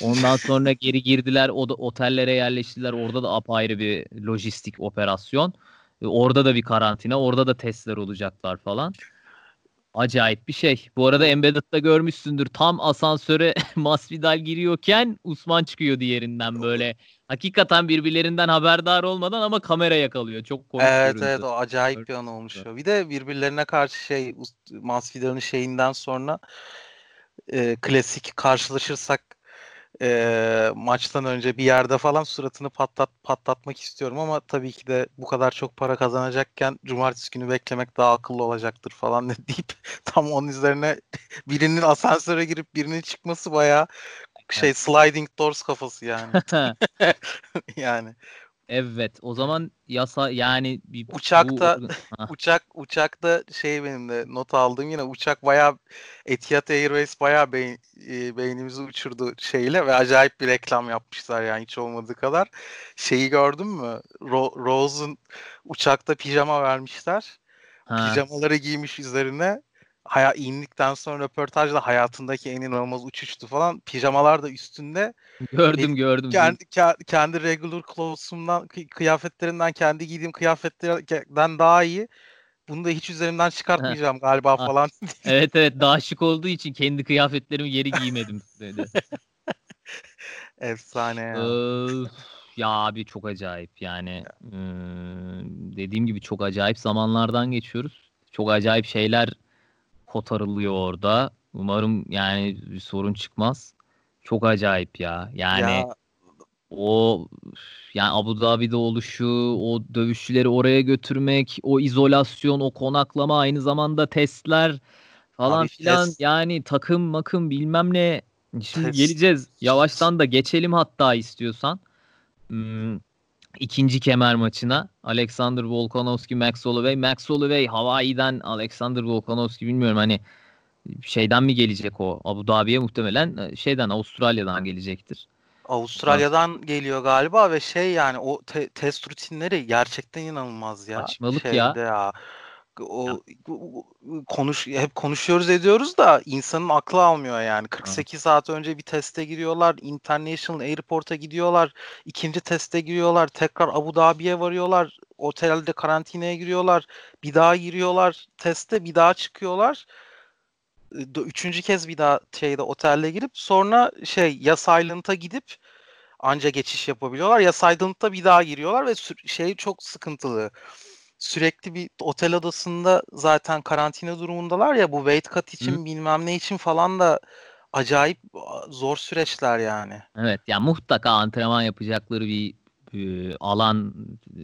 Ondan sonra geri girdiler o da otellere yerleştiler. Orada da apayrı bir lojistik operasyon. E, orada da bir karantina, orada da testler olacaklar falan. Acayip bir şey. Bu arada Embedded'da görmüşsündür. Tam asansöre Masvidal giriyorken Usman çıkıyor diğerinden böyle. Hakikaten birbirlerinden haberdar olmadan ama kamera yakalıyor. Çok komik Evet görüntü. evet o acayip bir an olmuş. Evet. Bir de birbirlerine karşı şey Masvidal'ın şeyinden sonra e, klasik karşılaşırsak e, maçtan önce bir yerde falan suratını patlat patlatmak istiyorum ama tabii ki de bu kadar çok para kazanacakken cumartesi günü beklemek daha akıllı olacaktır falan deyip tam onun üzerine birinin asansöre girip birinin çıkması bayağı şey sliding doors kafası yani. yani Evet o zaman yasa yani bir uçakta bu... uçak uçakta şey benim de not aldığım yine uçak bayağı Etihad Airways bayağı beyin, e, beynimizi uçurdu şeyle ve acayip bir reklam yapmışlar yani hiç olmadığı kadar. Şeyi gördün mü? Ro- Rose'un uçakta pijama vermişler. Ha. Pijamaları giymiş üzerine haya indikten sonra röportajda hayatındaki en inanılmaz uçuştu falan. Pijamalar da üstünde. Gördüm Benim gördüm. Kendi, kendi regular clothes'umdan, kıyafetlerimden, kendi giydiğim kıyafetlerden daha iyi. Bunu da hiç üzerimden çıkartmayacağım galiba falan. evet evet daha şık olduğu için kendi kıyafetlerimi geri giymedim dedi. Efsane ya. Ee, ya abi çok acayip yani. Ee, dediğim gibi çok acayip zamanlardan geçiyoruz. Çok acayip şeyler kotarılıyor orada. Umarım yani bir sorun çıkmaz. Çok acayip ya. Yani ya. o yani Abu Dhabi'de oluşu, o dövüşçüleri oraya götürmek, o izolasyon, o konaklama aynı zamanda testler falan Abi filan test. yani takım makım bilmem ne. Şimdi test. geleceğiz. Yavaştan da geçelim hatta istiyorsan. Hmm, ikinci kemer maçına Alexander Volkanovski, Max Holloway. Max Holloway Hawaii'den Alexander Volkanovski bilmiyorum hani şeyden mi gelecek o? Abu Dhabi'ye muhtemelen e, şeyden Avustralya'dan gelecektir. Avustralya'dan ha. geliyor galiba ve şey yani o te- test rutinleri gerçekten inanılmaz ya. Saçmalık ya. ya. O konuş hep konuşuyoruz ediyoruz da insanın aklı almıyor yani. 48 saat önce bir teste giriyorlar, International Airport'a gidiyorlar, ikinci teste giriyorlar, tekrar Abu Dhabi'ye varıyorlar, otelde karantinaya giriyorlar, bir daha giriyorlar teste, bir daha çıkıyorlar. Üçüncü kez bir daha şeyde otelde girip sonra şey ya Silent'a gidip anca geçiş yapabiliyorlar ya Silent'a bir daha giriyorlar ve şey çok sıkıntılı sürekli bir otel odasında zaten karantina durumundalar ya bu weight cut için Hı. bilmem ne için falan da acayip zor süreçler yani. Evet ya yani mutlaka antrenman yapacakları bir e, alan e,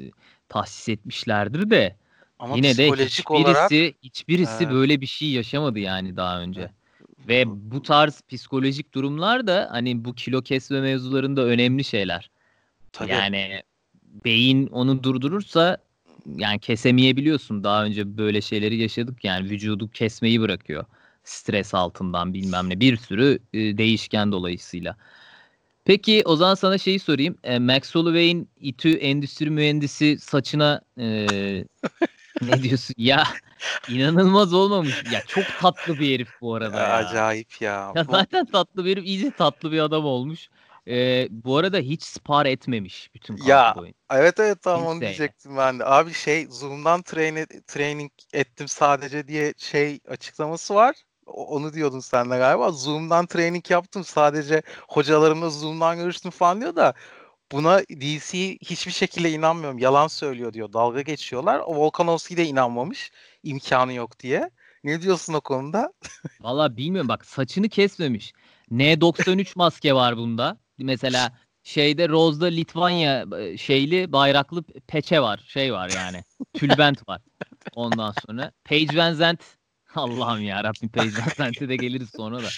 tahsis etmişlerdir de Ama yine de hiçbirisi olarak, hiçbirisi evet. böyle bir şey yaşamadı yani daha önce. Evet. Ve bu tarz psikolojik durumlar da hani bu kilo kesme mevzularında önemli şeyler. Tabii. Yani beyin onu durdurursa yani kesemeyebiliyorsun. Daha önce böyle şeyleri yaşadık yani vücudu kesmeyi bırakıyor. Stres altından bilmem ne bir sürü e, değişken dolayısıyla. Peki o zaman sana şeyi sorayım. E, Max Holloway'in İTÜ endüstri mühendisi saçına e, ne diyorsun? Ya inanılmaz olmamış. Ya çok tatlı bir herif bu arada ya. Acayip ya. ya zaten tatlı bir herif. iyice tatlı bir adam olmuş. Ee, bu arada hiç spar etmemiş bütün ya boyunca. evet evet tamam onu diyecektim ben de. Abi şey Zoom'dan train, training ettim sadece diye şey açıklaması var. Onu diyordun sen de galiba. Zoom'dan training yaptım sadece hocalarımla Zoom'dan görüştüm falan diyor da buna DC hiçbir şekilde inanmıyorum. Yalan söylüyor diyor. Dalga geçiyorlar. O Volkanovski de inanmamış. imkanı yok diye. Ne diyorsun o konuda? Valla bilmiyorum bak saçını kesmemiş. N93 maske var bunda mesela şeyde Rose'da Litvanya e, şeyli bayraklı peçe var. Şey var yani. tülbent var. Ondan sonra Paige Van Zandt Allah'ım ya Rabbim Paige Van Zandt'e de geliriz sonra da.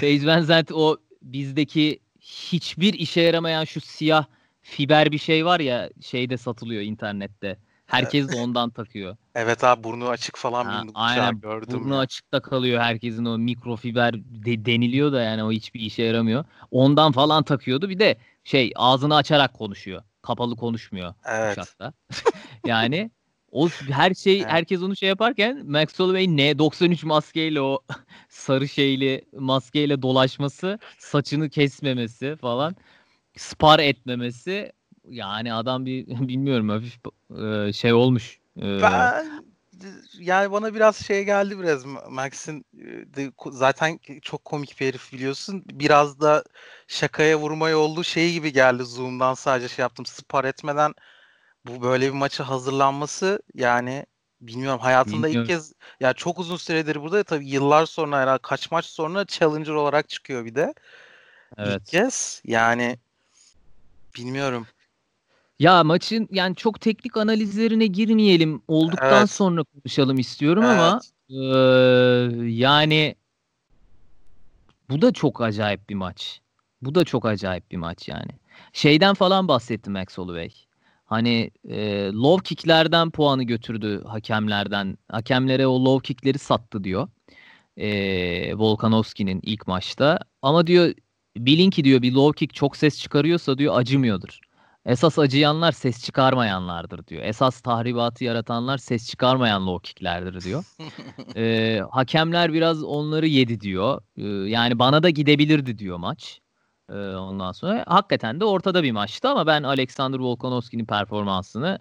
Paige Van Zandt o bizdeki hiçbir işe yaramayan şu siyah fiber bir şey var ya şeyde satılıyor internette. Herkes de ondan takıyor. Evet abi burnu açık falan ha, aynen, gördüm. Burnu ya. açıkta kalıyor herkesin o mikrofiber de, deniliyor da yani o hiçbir işe yaramıyor. Ondan falan takıyordu. Bir de şey ağzını açarak konuşuyor. Kapalı konuşmuyor evet. uçakta. yani o her şey evet. herkes onu şey yaparken Max Holloway N93 maskeyle o sarı şeyli maskeyle dolaşması, saçını kesmemesi falan, spar etmemesi yani adam bir bilmiyorum hafif e, şey olmuş. E, ben yani bana biraz şey geldi biraz Max'in zaten çok komik bir herif biliyorsun. Biraz da şakaya vurmaya olduğu şey gibi geldi Zoom'dan sadece şey yaptım. Spar etmeden bu böyle bir maça hazırlanması yani bilmiyorum hayatında bilmiyorum. ilk kez ya çok uzun süredir burada tabii yıllar sonra herhalde kaç maç sonra challenger olarak çıkıyor bir de. Evet. İlk kez yani bilmiyorum. Ya maçın yani çok teknik analizlerine girmeyelim. Olduktan Evet. sonra konuşalım istiyorum ama Evet. eee, yani bu da çok acayip bir maç. Bu da çok acayip bir maç yani. Şeyden falan bahsetti Max Holloway. Hani eee low kicklerden puanı götürdü hakemlerden. Hakemlere o low kickleri sattı diyor. Eee Volkanovski'nin ilk maçta. Ama diyor bilin ki diyor bir low kick çok ses çıkarıyorsa diyor acımıyordur. Esas acıyanlar ses çıkarmayanlardır diyor. Esas tahribatı yaratanlar ses çıkarmayan low kicklerdir diyor. ee, hakemler biraz onları yedi diyor. Ee, yani bana da gidebilirdi diyor maç. Ee, ondan sonra hakikaten de ortada bir maçtı ama ben Alexander Volkanovski'nin performansını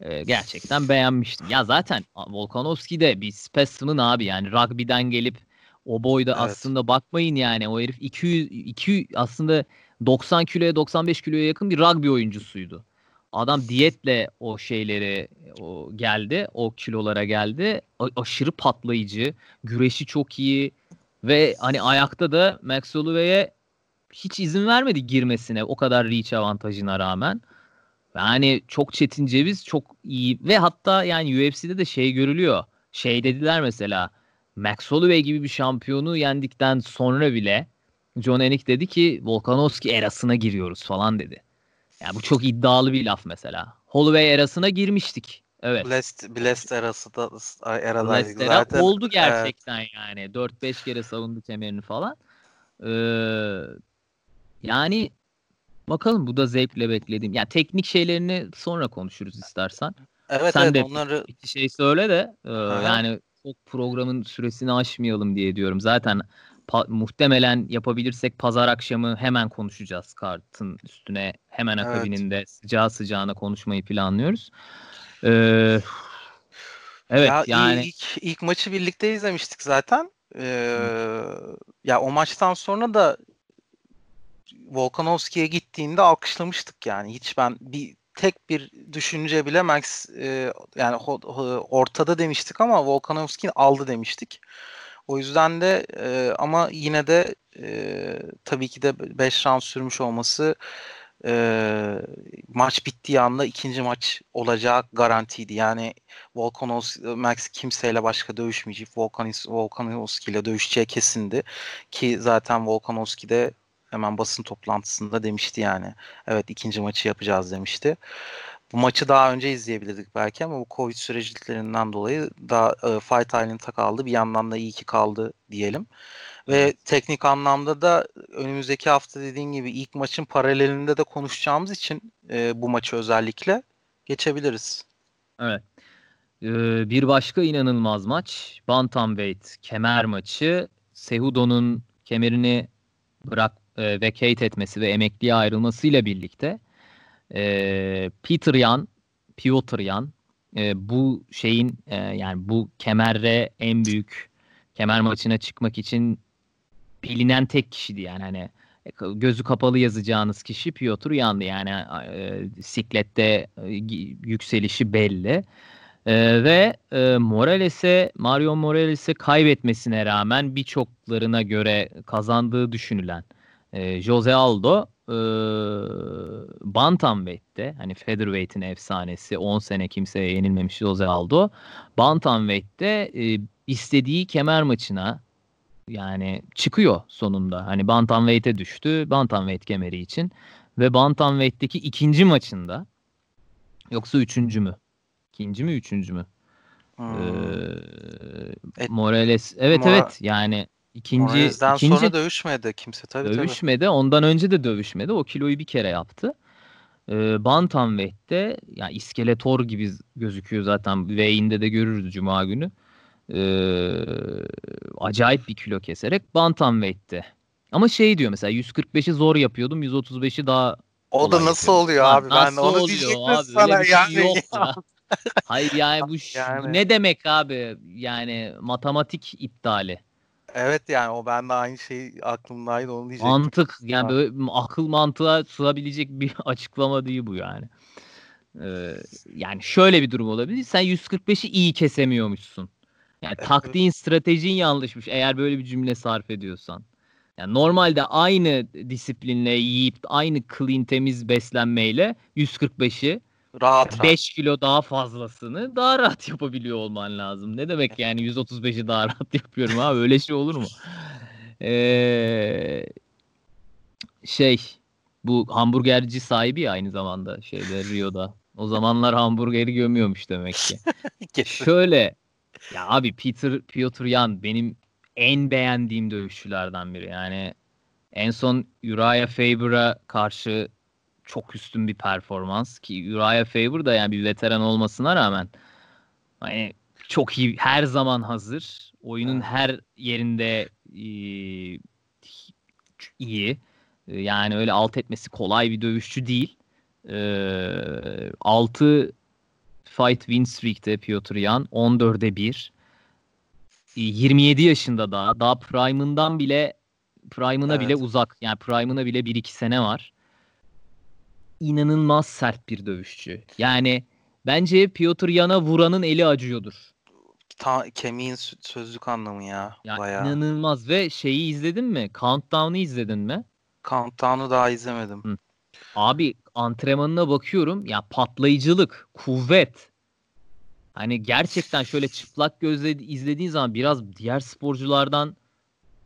e, gerçekten beğenmiştim. Ya zaten Volkanovski de bir specimen abi yani rugby'den gelip o boyda evet. aslında bakmayın yani o herif 200 200 aslında 90 kiloya 95 kiloya yakın bir rugby oyuncusuydu. Adam diyetle o şeyleri o geldi, o kilolara geldi. A- aşırı patlayıcı, güreşi çok iyi ve hani ayakta da Max Holloway'e hiç izin vermedi girmesine o kadar reach avantajına rağmen. Yani çok çetin ceviz, çok iyi ve hatta yani UFC'de de şey görülüyor. Şey dediler mesela Max Holloway gibi bir şampiyonu yendikten sonra bile John Anik dedi ki Volkanovski erasına giriyoruz falan dedi. Yani bu çok iddialı bir laf mesela. Holloway erasına girmiştik. Evet. Blast, Blast erası da eradaydık Blast zaten. oldu gerçekten evet. yani. 4-5 kere savundu kemerini falan. Ee, yani bakalım bu da zevkle beklediğim. Yani teknik şeylerini sonra konuşuruz istersen. Evet Sen evet de onları bir şey söyle de e, yani çok programın süresini aşmayalım diye diyorum. Zaten pa- muhtemelen yapabilirsek pazar akşamı hemen konuşacağız kartın üstüne hemen akabininde evet. sıcağı sıcağına konuşmayı planlıyoruz. Ee, evet ya yani ilk, ilk maçı birlikte izlemiştik zaten. Ee, ya o maçtan sonra da Volkanovski'ye gittiğinde alkışlamıştık yani. Hiç ben bir tek bir düşünce bile Max e, yani ortada demiştik ama Volkanovski aldı demiştik. O yüzden de e, ama yine de e, tabii ki de 5 round sürmüş olması e, maç bittiği anda ikinci maç olacağı garantiydi. Yani Volkanovski, Max kimseyle başka dövüşmeyecek. Volkanovski ile dövüşeceği kesindi. Ki zaten Volkanovski de hemen basın toplantısında demişti yani. Evet ikinci maçı yapacağız demişti. Bu maçı daha önce izleyebilirdik belki ama bu Covid süreciklerinden dolayı daha e, Fight Island'a kaldı. Bir yandan da iyi ki kaldı diyelim. Ve teknik anlamda da önümüzdeki hafta dediğin gibi ilk maçın paralelinde de konuşacağımız için e, bu maçı özellikle geçebiliriz. Evet. Ee, bir başka inanılmaz maç Bantamweight kemer maçı. Sehudo'nun kemerini bırak e, vacate etmesi ve emekliye ayrılmasıyla birlikte e, Peter Yan, Piotr Yan e, bu şeyin e, yani bu kemerre en büyük kemer maçına çıkmak için bilinen tek kişiydi yani hani e, gözü kapalı yazacağınız kişi Piotr Yan'dı yani e, siklette e, yükselişi belli. Ee, ve e, Morales'e Mario Morales'e kaybetmesine rağmen birçoklarına göre kazandığı düşünülen e, Jose Aldo e, Bantamweight'te hani Featherweight'in efsanesi 10 sene kimseye yenilmemiş Jose Aldo Bantamweight'te e, istediği kemer maçına yani çıkıyor sonunda. Hani Bantamweight'e düştü. Bantamweight kemeri için. Ve Bantamweight'teki ikinci maçında yoksa üçüncü mü? İkinci mi üçüncü mü? Hmm. Ee, Morales evet Mora... evet yani ikinci Morales'den ikinci sonra dövüşmedi kimse tabii dövüşmedi. Tabii. Ondan önce de dövüşmedi. O kiloyu bir kere yaptı. Ee, Bantamweight'te yani iskeletor gibi gözüküyor zaten. Weight'inde de görürüz cuma günü. Ee, acayip bir kilo keserek Bantamweight'te. Ama şey diyor mesela 145'i zor yapıyordum. 135'i daha o da nasıl yapıyordum. oluyor abi? Ben onu diyecektim sana. Öyle bir yani. şey yok ya. Hayır yani bu yani. ne demek abi? Yani matematik iptali. Evet yani o ben de aynı şey aklımdaydı onu diyecektim. Mantık yani böyle akıl mantığa sığabilecek bir açıklama değil bu yani. Ee, yani şöyle bir durum olabilir. Sen 145'i iyi kesemiyormuşsun. Yani evet. taktiğin, stratejin yanlışmış eğer böyle bir cümle sarf ediyorsan. Yani normalde aynı disiplinle yiyip aynı clean temiz beslenmeyle 145'i rahat 5 rahat. kilo daha fazlasını daha rahat yapabiliyor olman lazım. Ne demek yani 135'i daha rahat yapıyorum abi öyle şey olur mu? Ee, şey bu hamburgerci sahibi ya aynı zamanda şeyde Rio'da. O zamanlar hamburgeri gömüyormuş demek ki. Şöyle ya abi Peter Piotr Yan benim en beğendiğim dövüşçülerden biri. Yani en son Uriah Faber'a karşı çok üstün bir performans ki Uriah Faber da yani bir veteran olmasına rağmen hani çok iyi her zaman hazır. Oyunun her yerinde iyi. Yani öyle alt etmesi kolay bir dövüşçü değil. E, 6 fight win streak'te Piotr Yan 14'e 1. 27 yaşında daha. Daha prime'ından bile prime'ına evet. bile uzak. Yani prime'ına bile 1-2 sene var. İnanılmaz sert bir dövüşçü. Yani bence Piotr Yan'a vuranın eli acıyordur. Ta, kemiğin sözlük anlamı ya. ya bayağı. İnanılmaz ve şeyi izledin mi? Countdown'u izledin mi? Countdown'u daha izlemedim. Hı. Abi antrenmanına bakıyorum ya patlayıcılık, kuvvet. Hani gerçekten şöyle çıplak gözle izlediğin zaman biraz diğer sporculardan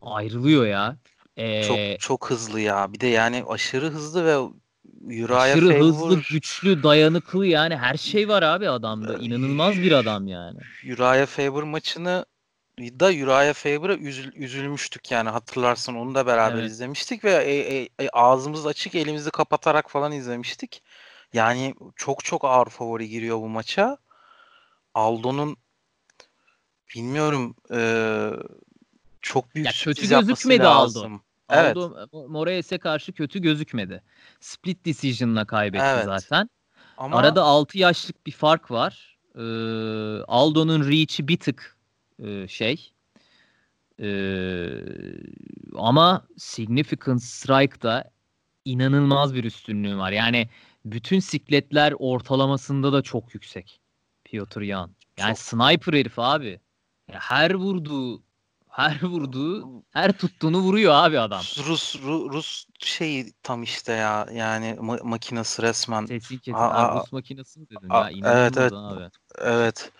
ayrılıyor ya. Ee, çok çok hızlı ya. Bir de yani aşırı hızlı ve Uriah aşırı Favor... hızlı, güçlü, dayanıklı yani her şey var abi adamda. İnanılmaz bir adam yani. Uriah Faber maçını da Uriah Faber'a üzül, üzülmüştük yani hatırlarsın onu da beraber evet. izlemiştik ve e, e, e, ağzımız açık elimizi kapatarak falan izlemiştik. Yani çok çok ağır favori giriyor bu maça. Aldo'nun bilmiyorum e, çok büyük ya kötü gözükmedi Aldo. Evet. Aldo Moraes'e karşı kötü gözükmedi. Split decision'la kaybetti evet. zaten. Ama... Arada 6 yaşlık bir fark var. Ee, Aldo'nun reach'i bir tık e, şey. Ee, ama significant strike'da inanılmaz bir üstünlüğü var. Yani bütün sikletler ortalamasında da çok yüksek. Piotr Yan. Yani çok. sniper herif abi. Her vurduğu her vurduğu, her tuttuğunu vuruyor abi adam. Rus Rus, Rus şeyi tam işte ya. Yani ma- makinesi resmen. Sesin kesin. Aa, Rus makinesi mi dedin? Aa, ya evet evet. Abi. Evet.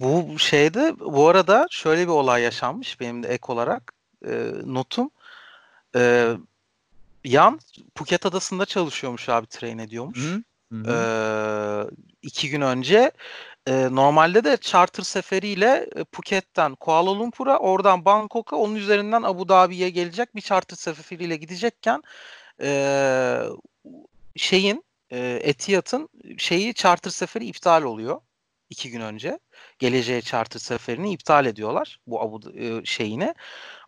Bu şeyde bu arada şöyle bir olay yaşanmış benim de ek olarak e, notum. E, Yan Phuket adasında çalışıyormuş abi train ediyormuş. Hı hı. E, iki gün önce e, normalde de charter seferiyle e, Phuket'ten Kuala Lumpur'a oradan Bangkok'a onun üzerinden Abu Dhabi'ye gelecek bir charter seferiyle gidecekken e, şeyin e, Etihad'ın şeyi charter seferi iptal oluyor iki gün önce. Geleceğe charter seferini iptal ediyorlar bu Abu e, şeyini.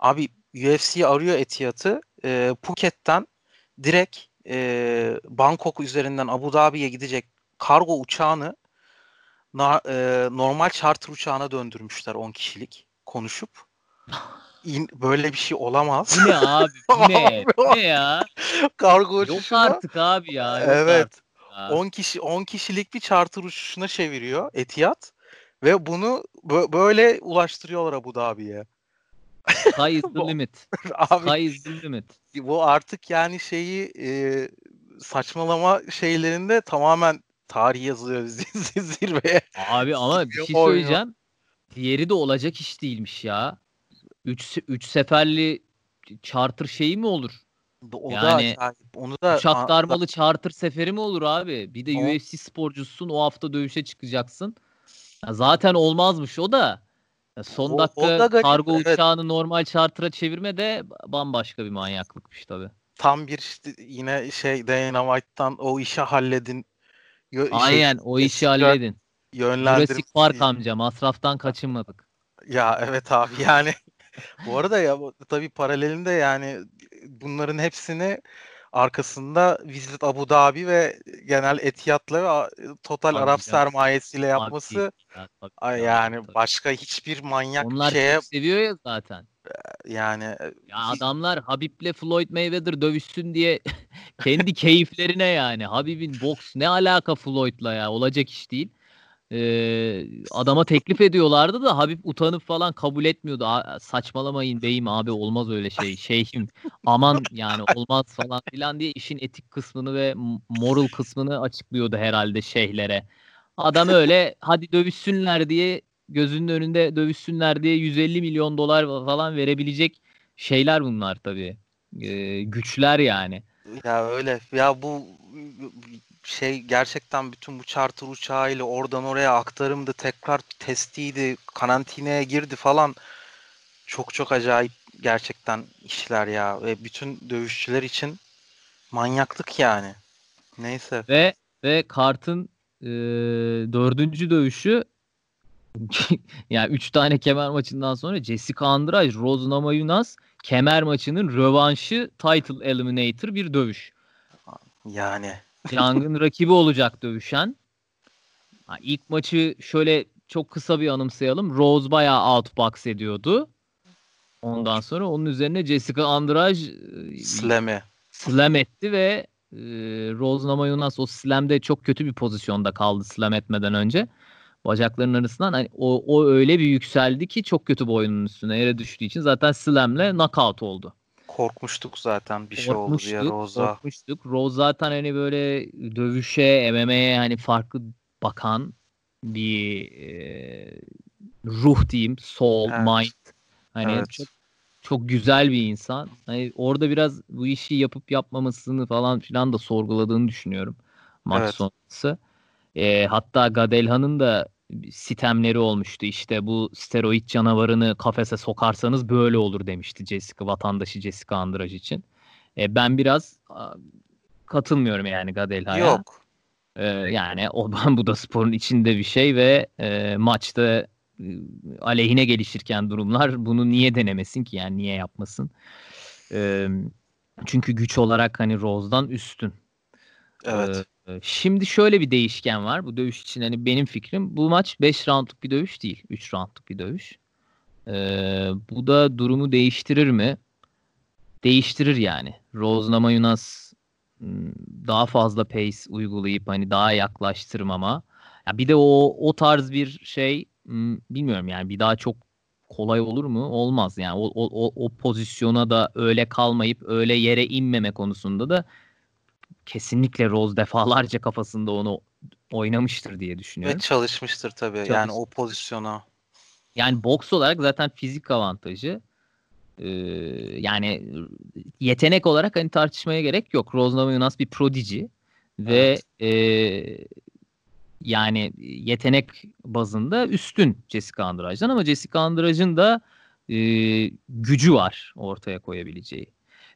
Abi UFC arıyor Etihad'ı e, Phuket'ten direkt e, Bangkok üzerinden Abu Dhabi'ye gidecek kargo uçağını na, e, normal charter uçağına döndürmüşler 10 kişilik konuşup. İn, böyle bir şey olamaz. Ne abi? Ne? Ne ya? Kargo uçuşuna. Yok artık abi ya. Yok evet. Artık 10 kişi 10 kişilik bir charter uçuşuna çeviriyor Etihad ve bunu böyle ulaştırıyorlar Abu Dhabi'ye. Sky is the limit. Abi, Sky is the limit. Bu artık yani şeyi e, saçmalama şeylerinde tamamen tarih yazılıyor zirveye. Abi ama bir şey söyleyeceğim. Diğeri de olacak iş değilmiş ya. 3 3 seferli charter şeyi mi olur? O yani da onu da uçak darmalı charter seferi mi olur abi? Bir de o... UFC sporcusun o hafta dövüşe çıkacaksın. Ya zaten olmazmış o da. Ya son o, dakika o da kargo evet. uçağını normal charter'a çevirme de bambaşka bir manyaklıkmış tabi. Tam bir işte yine şey Dana White'tan o işi halledin Yo, Aynen o işi halledin. Yönlendirip... Jurassic Park amca masraftan kaçınmadık. Ya evet abi yani bu arada ya tabii paralelinde yani bunların hepsini arkasında Visit Abu Dhabi ve genel Etihad'la ve Total Arap ya. sermayesiyle yapması ya, tabii, yani tabii. başka hiçbir manyak Onlar şeye seviyor ya zaten. Yani ya adamlar Habib'le Floyd Mayweather dövüşsün diye kendi keyiflerine yani. Habib'in boks ne alaka Floyd'la ya? Olacak iş değil. Ee, adama teklif ediyorlardı da Habib utanıp falan kabul etmiyordu. A, saçmalamayın beyim abi olmaz öyle şey. Şeyhim aman yani olmaz falan filan diye işin etik kısmını ve moral kısmını açıklıyordu herhalde şeyhlere. Adam öyle hadi dövüşsünler diye gözünün önünde dövüşsünler diye 150 milyon dolar falan verebilecek şeyler bunlar tabii. Ee, güçler yani. Ya öyle. Ya bu şey gerçekten bütün bu charter uçağıyla oradan oraya aktarımdı, tekrar testiydi, karantinaya girdi falan. Çok çok acayip gerçekten işler ya ve bütün dövüşçüler için manyaklık yani. Neyse. Ve ve kartın e, dördüncü dövüşü yani üç tane kemer maçından sonra Jessica Andrade, Rose Namajunas kemer maçının rövanşı Title Eliminator bir dövüş. Yani. Young'ın rakibi olacak dövüşen. Ha, ilk maçı şöyle çok kısa bir anımsayalım. Rose bayağı outbox ediyordu. Ondan sonra onun üzerine Jessica Andrade Slam'i. Slam etti ve e, Rose Namajunas o slam'de çok kötü bir pozisyonda kaldı slam etmeden önce. Bacaklarının arasından hani o, o öyle bir yükseldi ki çok kötü boynunun üstüne yere düştüğü için zaten slam'le knockout oldu. Korkmuştuk zaten bir şey oldu diye Rose'a. Korkmuştuk. Rose zaten hani böyle dövüşe, MMA'ye hani farklı bakan bir e, ruh diyeyim, soul, evet. mind. Hani evet. çok çok güzel bir insan. Hani orada biraz bu işi yapıp yapmamasını falan filan da sorguladığını düşünüyorum maç evet. sonrası. E, hatta Gadelhan'ın da sitemleri olmuştu. İşte bu steroid canavarını kafese sokarsanız böyle olur demişti Jessica vatandaşı Jessica Andrade için. E, ben biraz katılmıyorum yani Gadelha'ya. Yok. E, yani o bu da sporun içinde bir şey ve e, maçta e, aleyhine gelişirken durumlar bunu niye denemesin ki yani niye yapmasın? E, çünkü güç olarak hani Rose'dan üstün. Evet. Ee, şimdi şöyle bir değişken var bu dövüş için hani benim fikrim bu maç 5 roundluk bir dövüş değil 3 roundluk bir dövüş. Ee, bu da durumu değiştirir mi? Değiştirir yani. Rose Namajunas daha fazla pace uygulayıp hani daha yaklaştırmama. Ya bir de o o tarz bir şey bilmiyorum yani bir daha çok kolay olur mu? Olmaz yani. O, o, o pozisyona da öyle kalmayıp öyle yere inmeme konusunda da kesinlikle Rose defalarca kafasında onu oynamıştır diye düşünüyorum. Ve çalışmıştır tabii Çalış. yani o pozisyona. Yani boks olarak zaten fizik avantajı. Ee, yani yetenek olarak hani tartışmaya gerek yok. Rose Namajunas bir prodigy ve evet. e, yani yetenek bazında üstün Jessica Andrade'dan ama Jessica Andrade'ın da e, gücü var ortaya koyabileceği.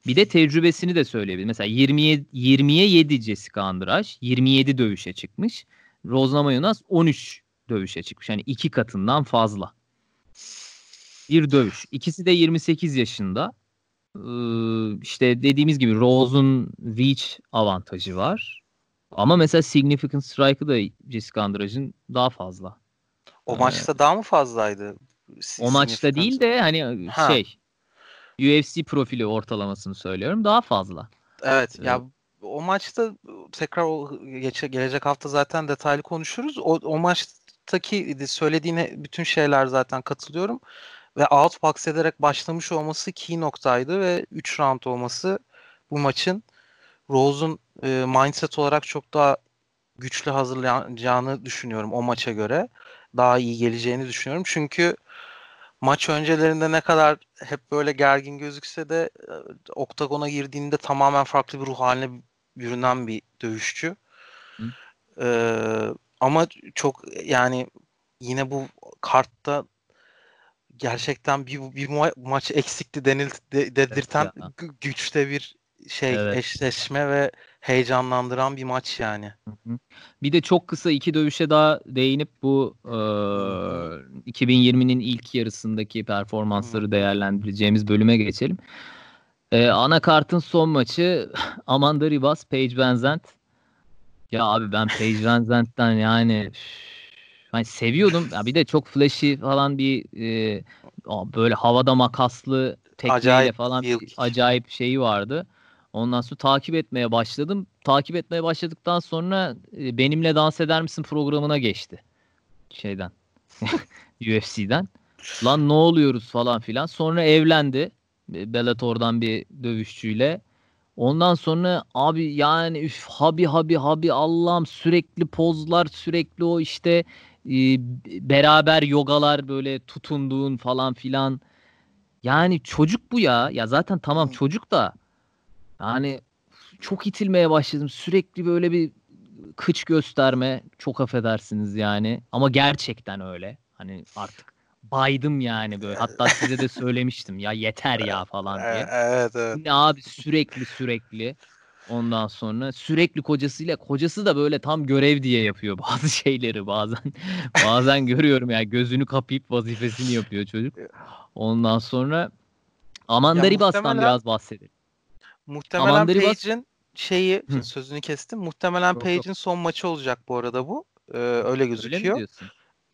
Bir de tecrübesini de söyleyebilir. Mesela 20'ye 20'ye 7 Jessica Andrade 27 dövüşe çıkmış. Rose Namajunas 13 dövüşe çıkmış. Yani iki katından fazla. Bir dövüş. İkisi de 28 yaşında. Ee, işte dediğimiz gibi Rose'un reach avantajı var. Ama mesela significant strike'ı da Jessica Andrade'ın daha fazla. O ee, maçta daha mı fazlaydı? O maçta değil de hani ha. şey UFC profili ortalamasını söylüyorum. Daha fazla. Evet. Ya o maçta tekrar o geçe, gelecek hafta zaten detaylı konuşuruz. O, o maçtaki söylediğine bütün şeyler zaten katılıyorum. Ve outbox ederek başlamış olması key noktaydı ve 3 round olması bu maçın Rose'un e, mindset olarak çok daha güçlü hazırlanacağını düşünüyorum o maça göre. Daha iyi geleceğini düşünüyorum. Çünkü maç öncelerinde ne kadar hep böyle gergin gözükse de e, oktagona girdiğinde tamamen farklı bir ruh haline bürünen bir dövüşçü. Ee, ama çok yani yine bu kartta gerçekten bir, bir ma- maç eksikti denil de, dedirten evet güçte bir şey evet. eşleşme ve heyecanlandıran bir maç yani. Bir de çok kısa iki dövüşe daha değinip bu e, 2020'nin ilk yarısındaki performansları değerlendireceğimiz bölüme geçelim. E, ana kartın son maçı Amanda Ribas, Paige Van Ya abi ben Paige Van yani hani seviyordum. Ya bir de çok flashy falan bir e, böyle havada makaslı tekneyle falan bir acayip şeyi vardı. Ondan sonra takip etmeye başladım. Takip etmeye başladıktan sonra e, benimle dans eder misin programına geçti. Şeyden. UFC'den. Lan ne oluyoruz falan filan. Sonra evlendi. Bellator'dan bir dövüşçüyle. Ondan sonra abi yani üf habi habi habi Allah'ım sürekli pozlar sürekli o işte e, beraber yogalar böyle tutunduğun falan filan. Yani çocuk bu ya. Ya zaten tamam çocuk da yani çok itilmeye başladım. Sürekli böyle bir kıç gösterme. Çok affedersiniz yani. Ama gerçekten öyle. Hani artık baydım yani böyle. Hatta size de söylemiştim ya yeter ya falan diye. Evet evet. Ne abi sürekli sürekli. Ondan sonra sürekli kocasıyla kocası da böyle tam görev diye yapıyor bazı şeyleri bazen. bazen görüyorum yani gözünü kapayıp vazifesini yapıyor çocuk. Ondan sonra Amanda Bas'tan biraz bahsedelim. Muhtemelen Page'in şeyi Hı. sözünü kestim. Muhtemelen Page'in son maçı olacak bu arada bu. Ee, öyle gözüküyor. Öyle?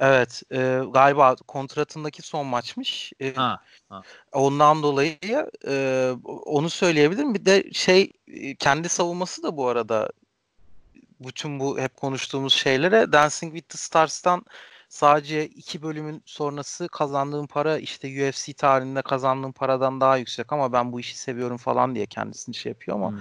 Evet, e, galiba kontratındaki son maçmış. E, ha, ha. Ondan dolayı e, onu söyleyebilirim. Bir de şey kendi savunması da bu arada bütün bu hep konuştuğumuz şeylere Dancing with the Stars'tan sadece iki bölümün sonrası kazandığım para işte UFC tarihinde kazandığım paradan daha yüksek ama ben bu işi seviyorum falan diye kendisini şey yapıyor ama hmm.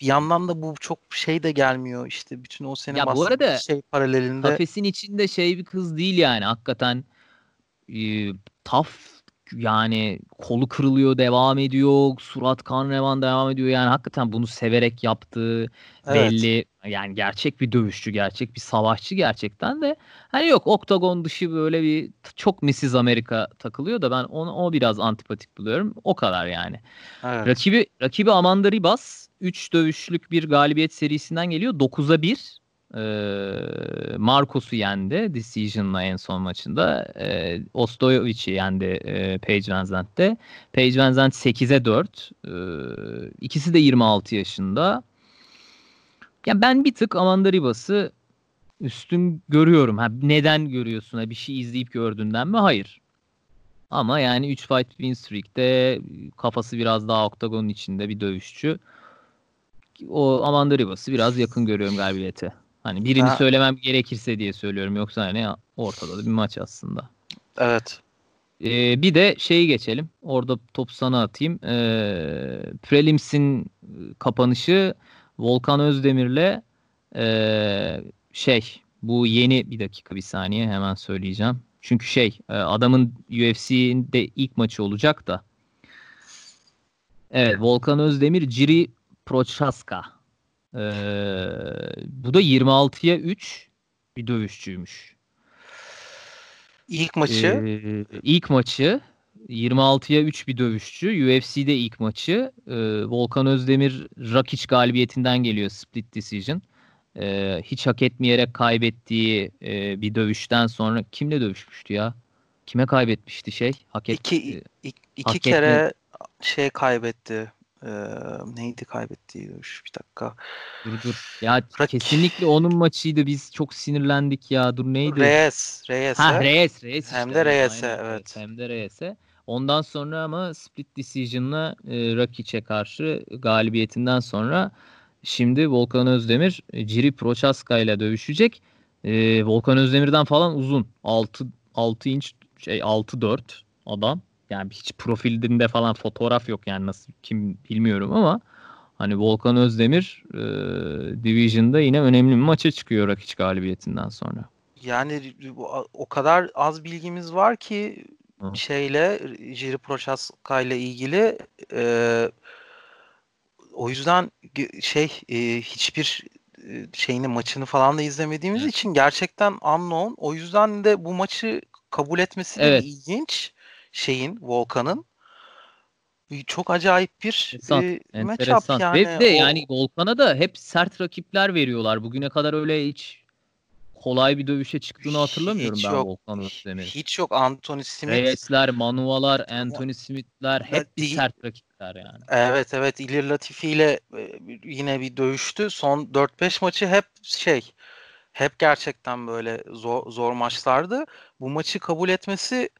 bir yandan da bu çok şey de gelmiyor işte bütün o sene ya bu arada şey paralelinde. Kafesin içinde şey bir kız değil yani hakikaten e, tough yani kolu kırılıyor devam ediyor surat kan revan devam ediyor yani hakikaten bunu severek yaptığı evet. belli yani gerçek bir dövüşçü gerçek bir savaşçı gerçekten de hani yok oktagon dışı böyle bir çok Mrs. Amerika takılıyor da ben onu o biraz antipatik buluyorum o kadar yani evet. rakibi rakibi Amanda Ribas 3 dövüşlük bir galibiyet serisinden geliyor 9'a 1 e, Marcos'u yendi Decision'la en son maçında. E, Ostoyevic'i yendi e, Paige Van Zandt'te. Paige Van Zandt 8'e 4. E, ikisi de 26 yaşında. Ya ben bir tık Amanda Ribas'ı üstün görüyorum. Ha, neden görüyorsun? Ha, bir şey izleyip gördüğünden mi? Hayır. Ama yani 3 fight win streak'te kafası biraz daha oktagonun içinde bir dövüşçü. O Amanda Ribas'ı biraz yakın görüyorum galibiyete. Hani birini ha. söylemem gerekirse diye söylüyorum. Yoksa hani ortada da bir maç aslında. Evet. Ee, bir de şeyi geçelim. Orada top sana atayım. Ee, Prelims'in kapanışı Volkan Özdemir'le ee, şey bu yeni bir dakika bir saniye hemen söyleyeceğim. Çünkü şey e, adamın UFC'de ilk maçı olacak da. Evet Volkan Özdemir Ciri Prochaska ee, bu da 26'ya 3 bir dövüşçüymüş. İlk maçı? Ee, ilk maçı 26'ya 3 bir dövüşçü. UFC'de ilk maçı. Ee, Volkan Özdemir Rakic galibiyetinden geliyor split decision. Ee, hiç hak etmeyerek kaybettiği e, bir dövüşten sonra kimle dövüşmüştü ya? Kime kaybetmişti şey? Hak et, iki, e, iki, iki kere etme... şey kaybetti. Ee, neydi kaybettiği dövüş? Bir dakika. Dur dur. Ya Rak... kesinlikle onun maçıydı. Biz çok sinirlendik ya. Dur neydi? Reyes. Reyes'e. Ha Reyes. Reyes Hem işte. de Reyes'e evet. Hem de Reyes'e. Ondan sonra ama split decision'la e, Rakic'e karşı galibiyetinden sonra şimdi Volkan Özdemir Ciri Prochaska ile dövüşecek. E, Volkan Özdemir'den falan uzun. 6 6 inç şey 6 4 adam yani hiç profilinde falan fotoğraf yok yani nasıl kim bilmiyorum ama hani Volkan Özdemir e, Division'da yine önemli bir maça çıkıyor Rakic galibiyetinden sonra. Yani o kadar az bilgimiz var ki Hı. şeyle Jiri Prochaska ile ilgili e, o yüzden şey e, hiçbir e, şeyini maçını falan da izlemediğimiz evet. için gerçekten unknown. O yüzden de bu maçı kabul etmesi de evet. ilginç şeyin Volkan'ın çok acayip bir enteresan, e, matchup yani. Ve de o... yani Volkan'a da hep sert rakipler veriyorlar. Bugüne kadar öyle hiç kolay bir dövüşe çıktığını hatırlamıyorum hiç ben yok, Volkan Özdemir'in. Hiç yok Anthony Smith. Reyes'ler, Manuvalar, Anthony Smith'ler hep bir sert rakipler yani. Evet evet İlir Latifi ile e, yine bir dövüştü. Son 4-5 maçı hep şey hep gerçekten böyle zor, zor maçlardı. Bu maçı kabul etmesi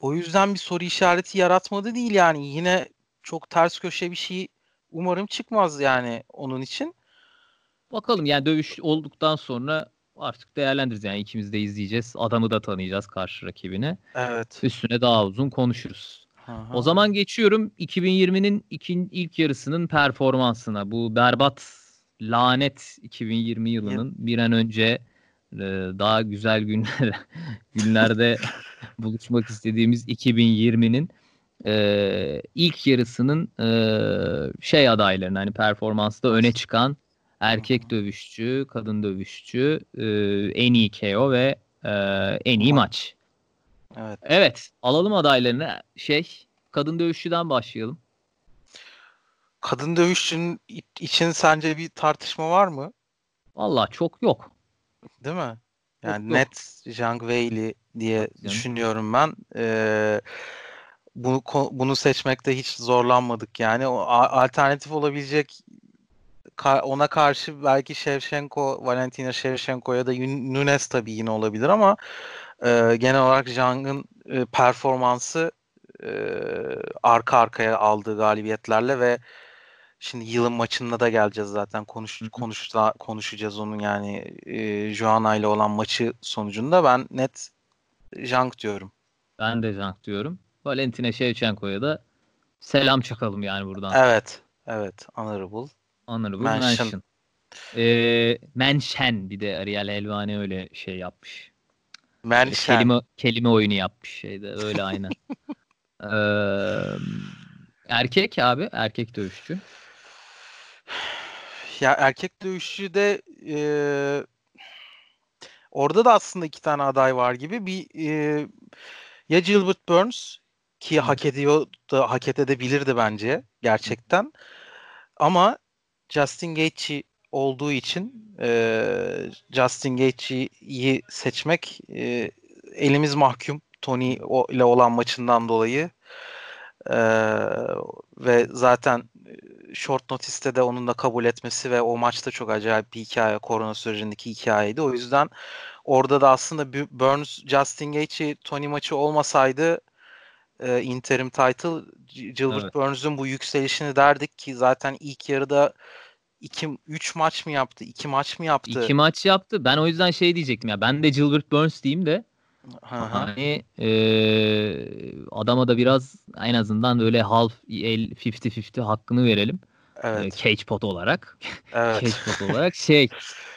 o yüzden bir soru işareti yaratmadı değil yani. Yine çok ters köşe bir şey umarım çıkmaz yani onun için. Bakalım yani dövüş olduktan sonra artık değerlendiririz yani ikimiz de izleyeceğiz. Adamı da tanıyacağız karşı rakibini. Evet. Üstüne daha uzun konuşuruz. Aha. O zaman geçiyorum 2020'nin ikin, ilk yarısının performansına. Bu berbat lanet 2020 yılının bir an önce daha güzel günler günlerde buluşmak istediğimiz 2020'nin e, ilk yarısının e, şey adaylarını hani performansta öne çıkan erkek dövüşçü, kadın dövüşçü, e, en iyi KO ve e, en iyi maç. Evet. Evet, alalım adaylarını. Şey, kadın dövüşçüden başlayalım. kadın dövüşçünün için sence bir tartışma var mı? Valla çok yok. Değil mi? Yani yok, net yok. Zhang Weili diye yok, düşünüyorum ben. Ee, bunu bunu seçmekte hiç zorlanmadık yani. O alternatif olabilecek ona karşı belki Shevchenko, Valentina Shevchenko ya da Nunes tabii yine olabilir ama e, genel olarak Zhang'ın e, performansı e, arka arkaya aldığı galibiyetlerle ve şimdi yılın maçında da geleceğiz zaten konuş konuş konuşacağız onun yani e, Joanna ile olan maçı sonucunda ben net Zhang diyorum. Ben de Zhang diyorum. Valentina Shevchenko'ya da selam çakalım yani buradan. Evet. Evet. Honorable. Honorable mention. mention. Ee, mention bir de Ariel Elvani öyle şey yapmış. Mention. Kelime, kelime oyunu yapmış şeyde öyle aynen. ee, erkek abi erkek dövüşçü. Ya erkek dövüşçü de e, orada da aslında iki tane aday var gibi bir e, ya Gilbert Burns ki hak ediyor da hak edebilirdi bence gerçekten. Ama Justin Gaethje olduğu için e, Justin Gaethje'yi seçmek e, elimiz mahkum Tony ile olan maçından dolayı e, ve zaten short notice'te de onun da kabul etmesi ve o maçta çok acayip bir hikaye korona sürecindeki hikayeydi. O yüzden orada da aslında Burns Justin Gaethje Tony maçı olmasaydı e, interim title Gilbert evet. Burns'un bu yükselişini derdik ki zaten ilk yarıda 2 3 maç mı yaptı? 2 maç mı yaptı? 2 maç yaptı. Ben o yüzden şey diyecektim ya. Ben de Gilbert Burns diyeyim de hani e, adama da biraz en azından böyle half el 50-50 hakkını verelim. Evet. E, cage pot olarak. Evet. cage pot olarak şey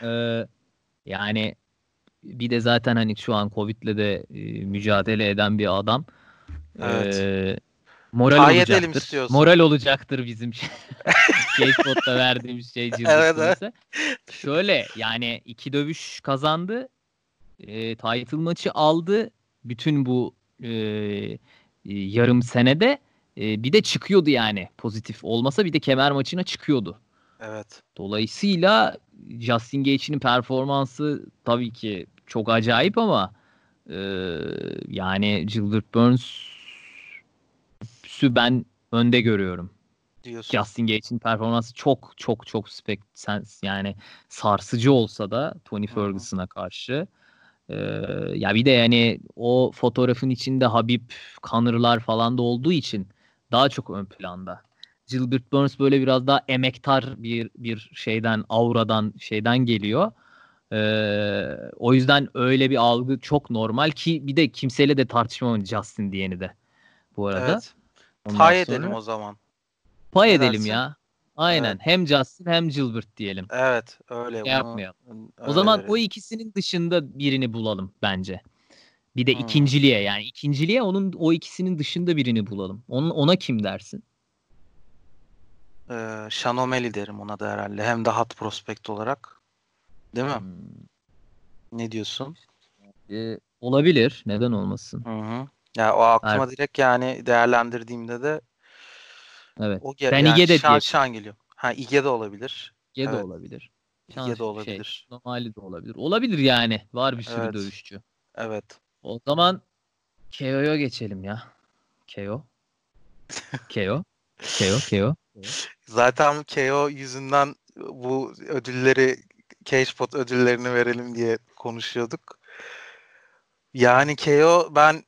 e, yani bir de zaten hani şu an Covid'le de e, mücadele eden bir adam. Evet. E, moral Hay olacaktır. Moral olacaktır bizim Skateboard'da verdiğimiz şey evet, evet. Şöyle yani iki dövüş kazandı. E, title maçı aldı. Bütün bu e, yarım senede e, bir de çıkıyordu yani pozitif olmasa bir de kemer maçına çıkıyordu. Evet. Dolayısıyla Justin Gaethje'nin performansı tabii ki çok acayip ama e, yani Gilbert Burns'ü ben önde görüyorum. Diyorsun. Justin Gaethje'nin performansı çok çok çok spek yani sarsıcı olsa da Tony Ferguson'a karşı ee, ya bir de yani o fotoğrafın içinde Habib, Connor'lar falan da olduğu için daha çok ön planda. Gilbert Burns böyle biraz daha emektar bir bir şeyden, auradan, şeyden geliyor. Ee, o yüzden öyle bir algı çok normal ki bir de kimseyle de tartışmam Justin diyeni de bu arada. Evet. Pay sonra... edelim o zaman. Pay ne edelim dersin? ya. Aynen. Evet. Hem Justin hem Gilbert diyelim. Evet, öyle. Şey yapmayalım. Öyle o zaman verelim. o ikisinin dışında birini bulalım bence. Bir de hmm. ikinciliğe yani ikinciliğe onun o ikisinin dışında birini bulalım. Onun ona kim dersin? Ee, derim ona da herhalde. Hem de hot prospect olarak. Değil mi? Hmm. Ne diyorsun? Ee, olabilir. Neden olmasın? Hı hı. Ya o aklıma Her... direkt yani değerlendirdiğimde de Evet. O gel- ben yani İge de Şan, Şan geliyor. Ha İge de olabilir. İge evet. de olabilir. Şan, İge de olabilir. Şey, normali de olabilir. Olabilir yani. Var bir sürü evet. dövüşçü. Evet. O zaman KO'ya geçelim ya. KO. KO. KO. KO. Zaten KO yüzünden bu ödülleri Cagepot ödüllerini verelim diye konuşuyorduk. Yani KO ben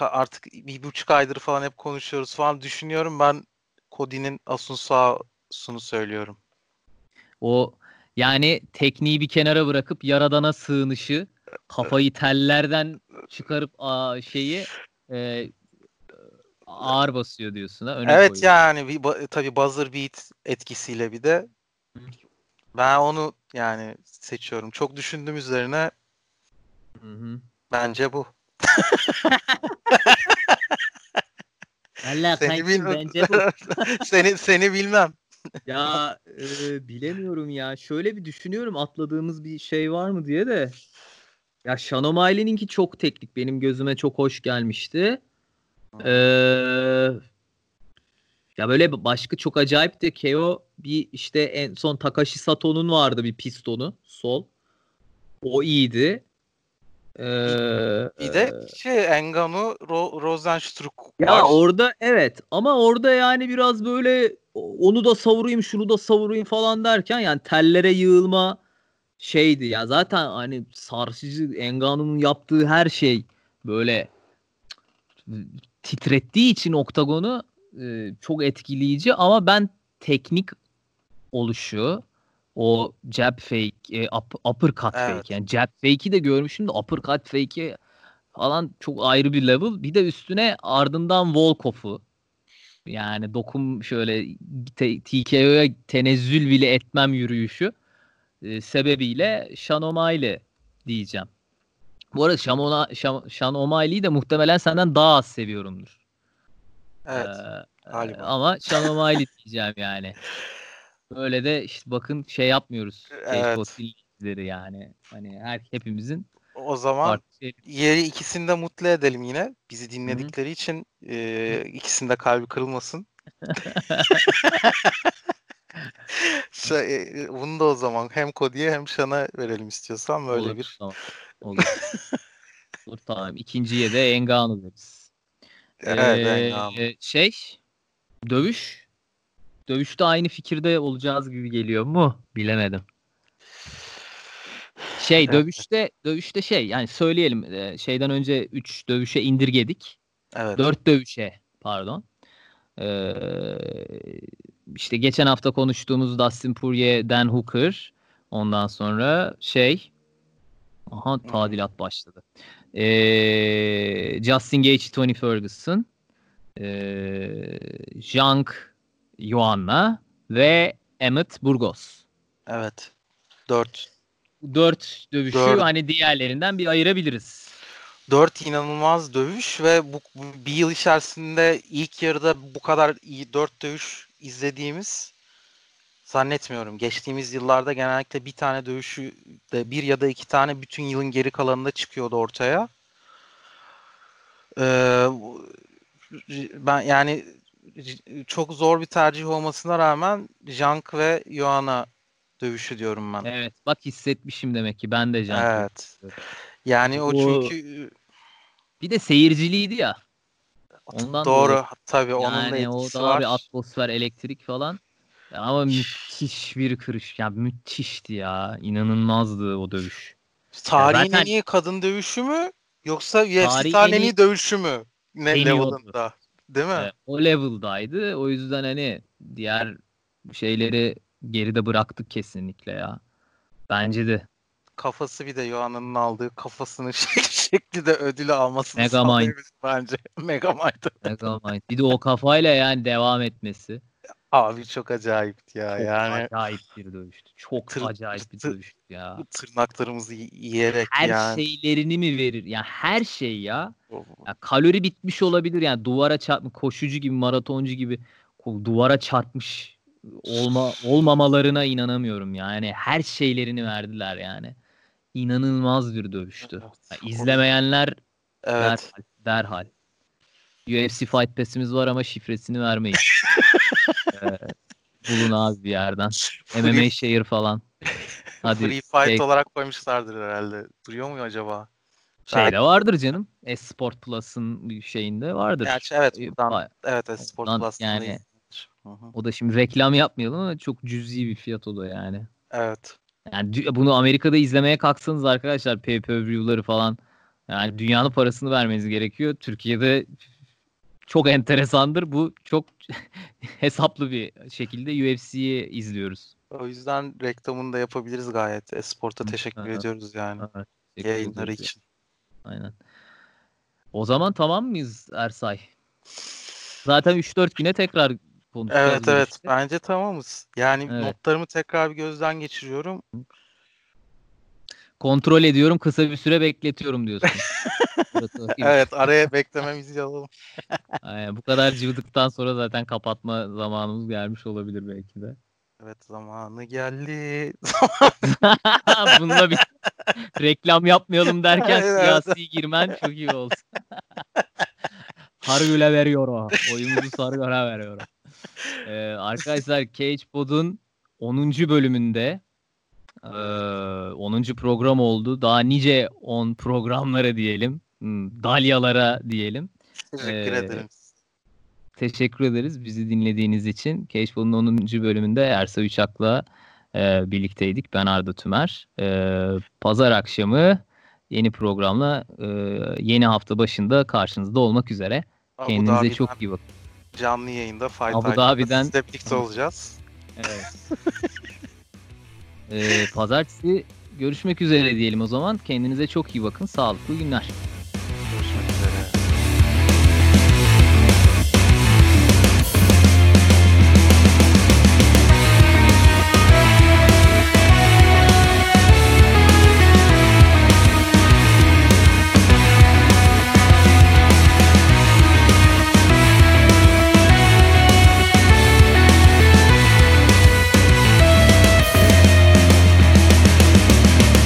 artık bir buçuk aydır falan hep konuşuyoruz falan düşünüyorum. Ben Cody'nin Asunsa'sunu söylüyorum. O yani tekniği bir kenara bırakıp yaradana sığınışı, kafayı tellerden çıkarıp a, şeyi e, ağır basıyor diyorsun ha. Öne evet koyuyor. yani bir, tabii buzzer beat etkisiyle bir de ben onu yani seçiyorum. Çok düşündüm üzerine. Hı hı. Bence bu. Allah seni bilmem. bence bu. seni seni bilmem. ya e, bilemiyorum ya. Şöyle bir düşünüyorum atladığımız bir şey var mı diye de. Ya Shanomaile'ninki çok teknik. Benim gözüme çok hoş gelmişti. Ee, Ya böyle başka çok acayip de KO bir işte en son Takashi Sato'nun vardı bir pistonu sol. O iyiydi. Ee, Bir de şey Engano Ro Rosenstruck ya var. orada evet ama orada yani biraz böyle onu da savurayım şunu da savurayım falan derken yani tellere yığılma şeydi ya zaten hani sarsıcı Engano'nun yaptığı her şey böyle titrettiği için oktagonu e, çok etkileyici ama ben teknik oluşu o jab fake, e, up, uppercut Evet. fake yani jab fake'i de görmüşüm de uppercut fake'i falan çok ayrı bir level. Bir de üstüne ardından Volkov'u yani dokum şöyle te- TKO'ya tenezzül bile etmem yürüyüşü e, sebebiyle Sean O'Malley diyeceğim. Bu arada Sean, Sean, Sean O'Malley'i de muhtemelen senden daha az seviyorumdur. Evet. Ee, galiba. ama Sean O'Malley diyeceğim yani. Böyle de işte bakın şey yapmıyoruz. Evet. Dinleyicileri yani. Hani her hepimizin O zaman şey. yeri ikisini de mutlu edelim yine. Bizi dinledikleri için e, ikisinin de kalbi kırılmasın. Şey, e, bunu da o zaman hem Cody'ye hem Sean'a verelim istiyorsan böyle Olur, bir. Tamam. Olur. Olur tamam. İkinciye de Engano deriz. Evet, Ee, Engano. Şey dövüş. Dövüşte aynı fikirde olacağız gibi geliyor mu? Bilemedim. Şey dövüşte dövüşte şey yani söyleyelim e, şeyden önce 3 dövüşe indirgedik. Evet. 4 dövüşe pardon. Ee, işte geçen hafta konuştuğumuz Dustin Poirier, Dan Hooker. Ondan sonra şey aha tadilat başladı. Ee, Justin Gage, Tony Ferguson. Ee, Zhang Joanna ve Emmett Burgos. Evet. 4. Dört dövüşü Dört. hani diğerlerinden bir ayırabiliriz. 4 inanılmaz dövüş ve bu, bu bir yıl içerisinde ilk yarıda bu kadar iyi 4 dövüş izlediğimiz zannetmiyorum. Geçtiğimiz yıllarda genellikle bir tane dövüşü de bir ya da iki tane bütün yılın geri kalanında çıkıyordu ortaya. Ee, ben yani çok zor bir tercih olmasına rağmen Jank ve Joanna dövüşü diyorum ben. Evet bak hissetmişim demek ki ben de Can. Evet. Yani o O- çünkü Bir de seyirciliydi ya. Ondan doğru dolayı. tabii onun da Yani o etkisi daha var. bir atmosfer, elektrik falan. Ama müthiş bir kırış. Ya müthişti ya. İnanılmazdı o dövüş. Tarihin zaten- en iyi kadın dövüşü mü yoksa UFC Tarihin en iyi- dövüşü mü? Ne level'ında? Değil mi? Ee, o level'daydı. O yüzden hani diğer şeyleri geride bıraktık kesinlikle ya. Bence de. Kafası bir de Yohana'nın aldığı kafasının şekli, de ödülü almasını Megamind. bence. Megamind. Megamind. Bir de o kafayla yani devam etmesi. Abi çok acayipti ya. Çok yani acayip bir dövüştü. Çok Tır- acayip bir dövüştü ya. tırnaklarımızı yiyerek Her yani. şeylerini mi verir? Ya her şey ya. O- Ya kalori bitmiş olabilir yani duvara çarpmış koşucu gibi maratoncu gibi duvara çarpmış olma olmamalarına inanamıyorum yani her şeylerini verdiler yani inanılmaz bir dövüştü. Evet. izlemeyenler Evet. derhal, derhal. UFC Fight Pass'imiz var ama şifresini vermeyin. Ee, bulun abi bir yerden. MMA Share falan. Hadi free fight şey- olarak koymuşlardır herhalde. Duruyor mu acaba? şeyde vardır canım. Esport Plus'ın şeyinde vardır. Gerçi evet Ee, buradan evet evet Sport Ondan Plus'ta yani- yani... Hı hı. O da şimdi reklam yapmayalım ama çok cüzi bir fiyat o da yani. Evet. Yani bunu Amerika'da izlemeye kalksanız arkadaşlar pay-per-view'ları falan yani dünyanın parasını vermeniz gerekiyor. Türkiye'de çok enteresandır. Bu çok hesaplı bir şekilde UFC'yi izliyoruz. O yüzden reklamını da yapabiliriz gayet. Esport'a Hı, teşekkür evet. ediyoruz yani. Evet, teşekkür Yayınları ediyoruz. için. Aynen. O zaman tamam mıyız Ersay? Zaten 3-4 güne tekrar konuşacağız. Evet evet işte. bence tamamız. Yani Evet. notlarımı tekrar bir gözden geçiriyorum. Kontrol ediyorum kısa bir süre bekletiyorum diyorsun. Evet araya beklememizi alalım. Aynen, bu kadar cıvıdıktan sonra zaten kapatma zamanımız gelmiş olabilir belki de. Evet zamanı geldi. Bununla bir reklam yapmayalım derken Evet. siyasi girmen çok iyi oldu. Sargül'e veriyor o. Oyumuzu Sargül'e veriyor. Ee, arkadaşlar Cage Pod'un 10. bölümünde ee, 10. program oldu. Daha nice 10 programlara diyelim. Hmm, Dalyalara diyelim. Teşekkür Ee, ederim. Teşekkür ederiz bizi dinlediğiniz için. Cashball'un 10. bölümünde Ersa Üçak'la e, birlikteydik. Ben Arda Tümer. E, Pazar akşamı yeni programla e, yeni hafta başında karşınızda olmak üzere. Abu Kendinize Dhabi'den çok iyi bakın. Canlı yayında Fight Abu Dhabi'den- sizle birlikte olacağız. Evet. e, pazartesi görüşmek üzere diyelim o zaman. Kendinize çok iyi bakın. Sağlıklı günler.